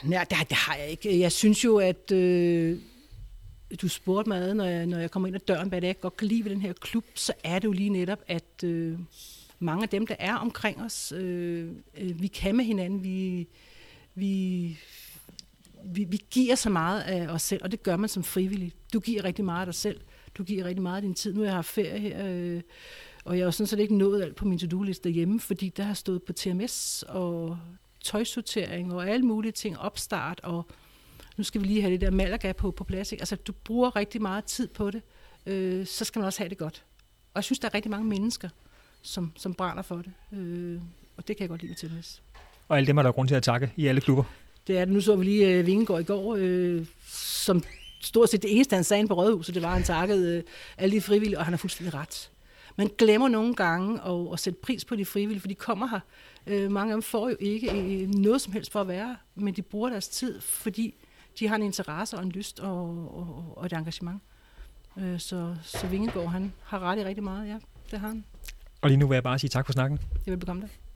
S2: Nej, det, det har jeg ikke. Jeg synes jo, at øh, du spurgte mig, når jeg, når jeg kommer ind ad døren, hvad det er, jeg godt kan lide ved den her klub, så er det jo lige netop, at øh, mange af dem, der er omkring os, øh, øh, vi kan med hinanden, vi, vi, vi, vi giver så meget af os selv, og det gør man som frivillig. Du giver rigtig meget af dig selv. Du giver rigtig meget af din tid. Nu har jeg haft ferie her, øh, og jeg har sådan set ikke nået alt på min to-do-liste hjemme, fordi der har stået på TMS, og tøjsortering og alle mulige ting, opstart, og nu skal vi lige have det der Malaga på, på plads. Ikke? Altså, du bruger rigtig meget tid på det, øh, så skal man også have det godt. Og jeg synes, der er rigtig mange mennesker, som, som brænder for det, øh, og det kan jeg godt lide med tennis.
S1: Og alle dem er der grund til at takke i alle klubber.
S2: Det er det. Nu så vi lige øh, Vingegaard i går, øh, som stort set det eneste, han sagde på Rådhuset, det var, at han takkede øh, alle de frivillige, og han har fuldstændig ret. Man glemmer nogle gange at, at sætte pris på de frivillige, for de kommer her Øh, mange af dem får jo ikke øh, noget som helst for at være men de bruger deres tid, fordi de har en interesse og en lyst og, og, og et engagement. Øh, så, så Vingegaard, han har ret i rigtig meget, ja, det har han.
S1: Og lige nu vil jeg bare sige tak for snakken.
S2: Det vil bekomme det.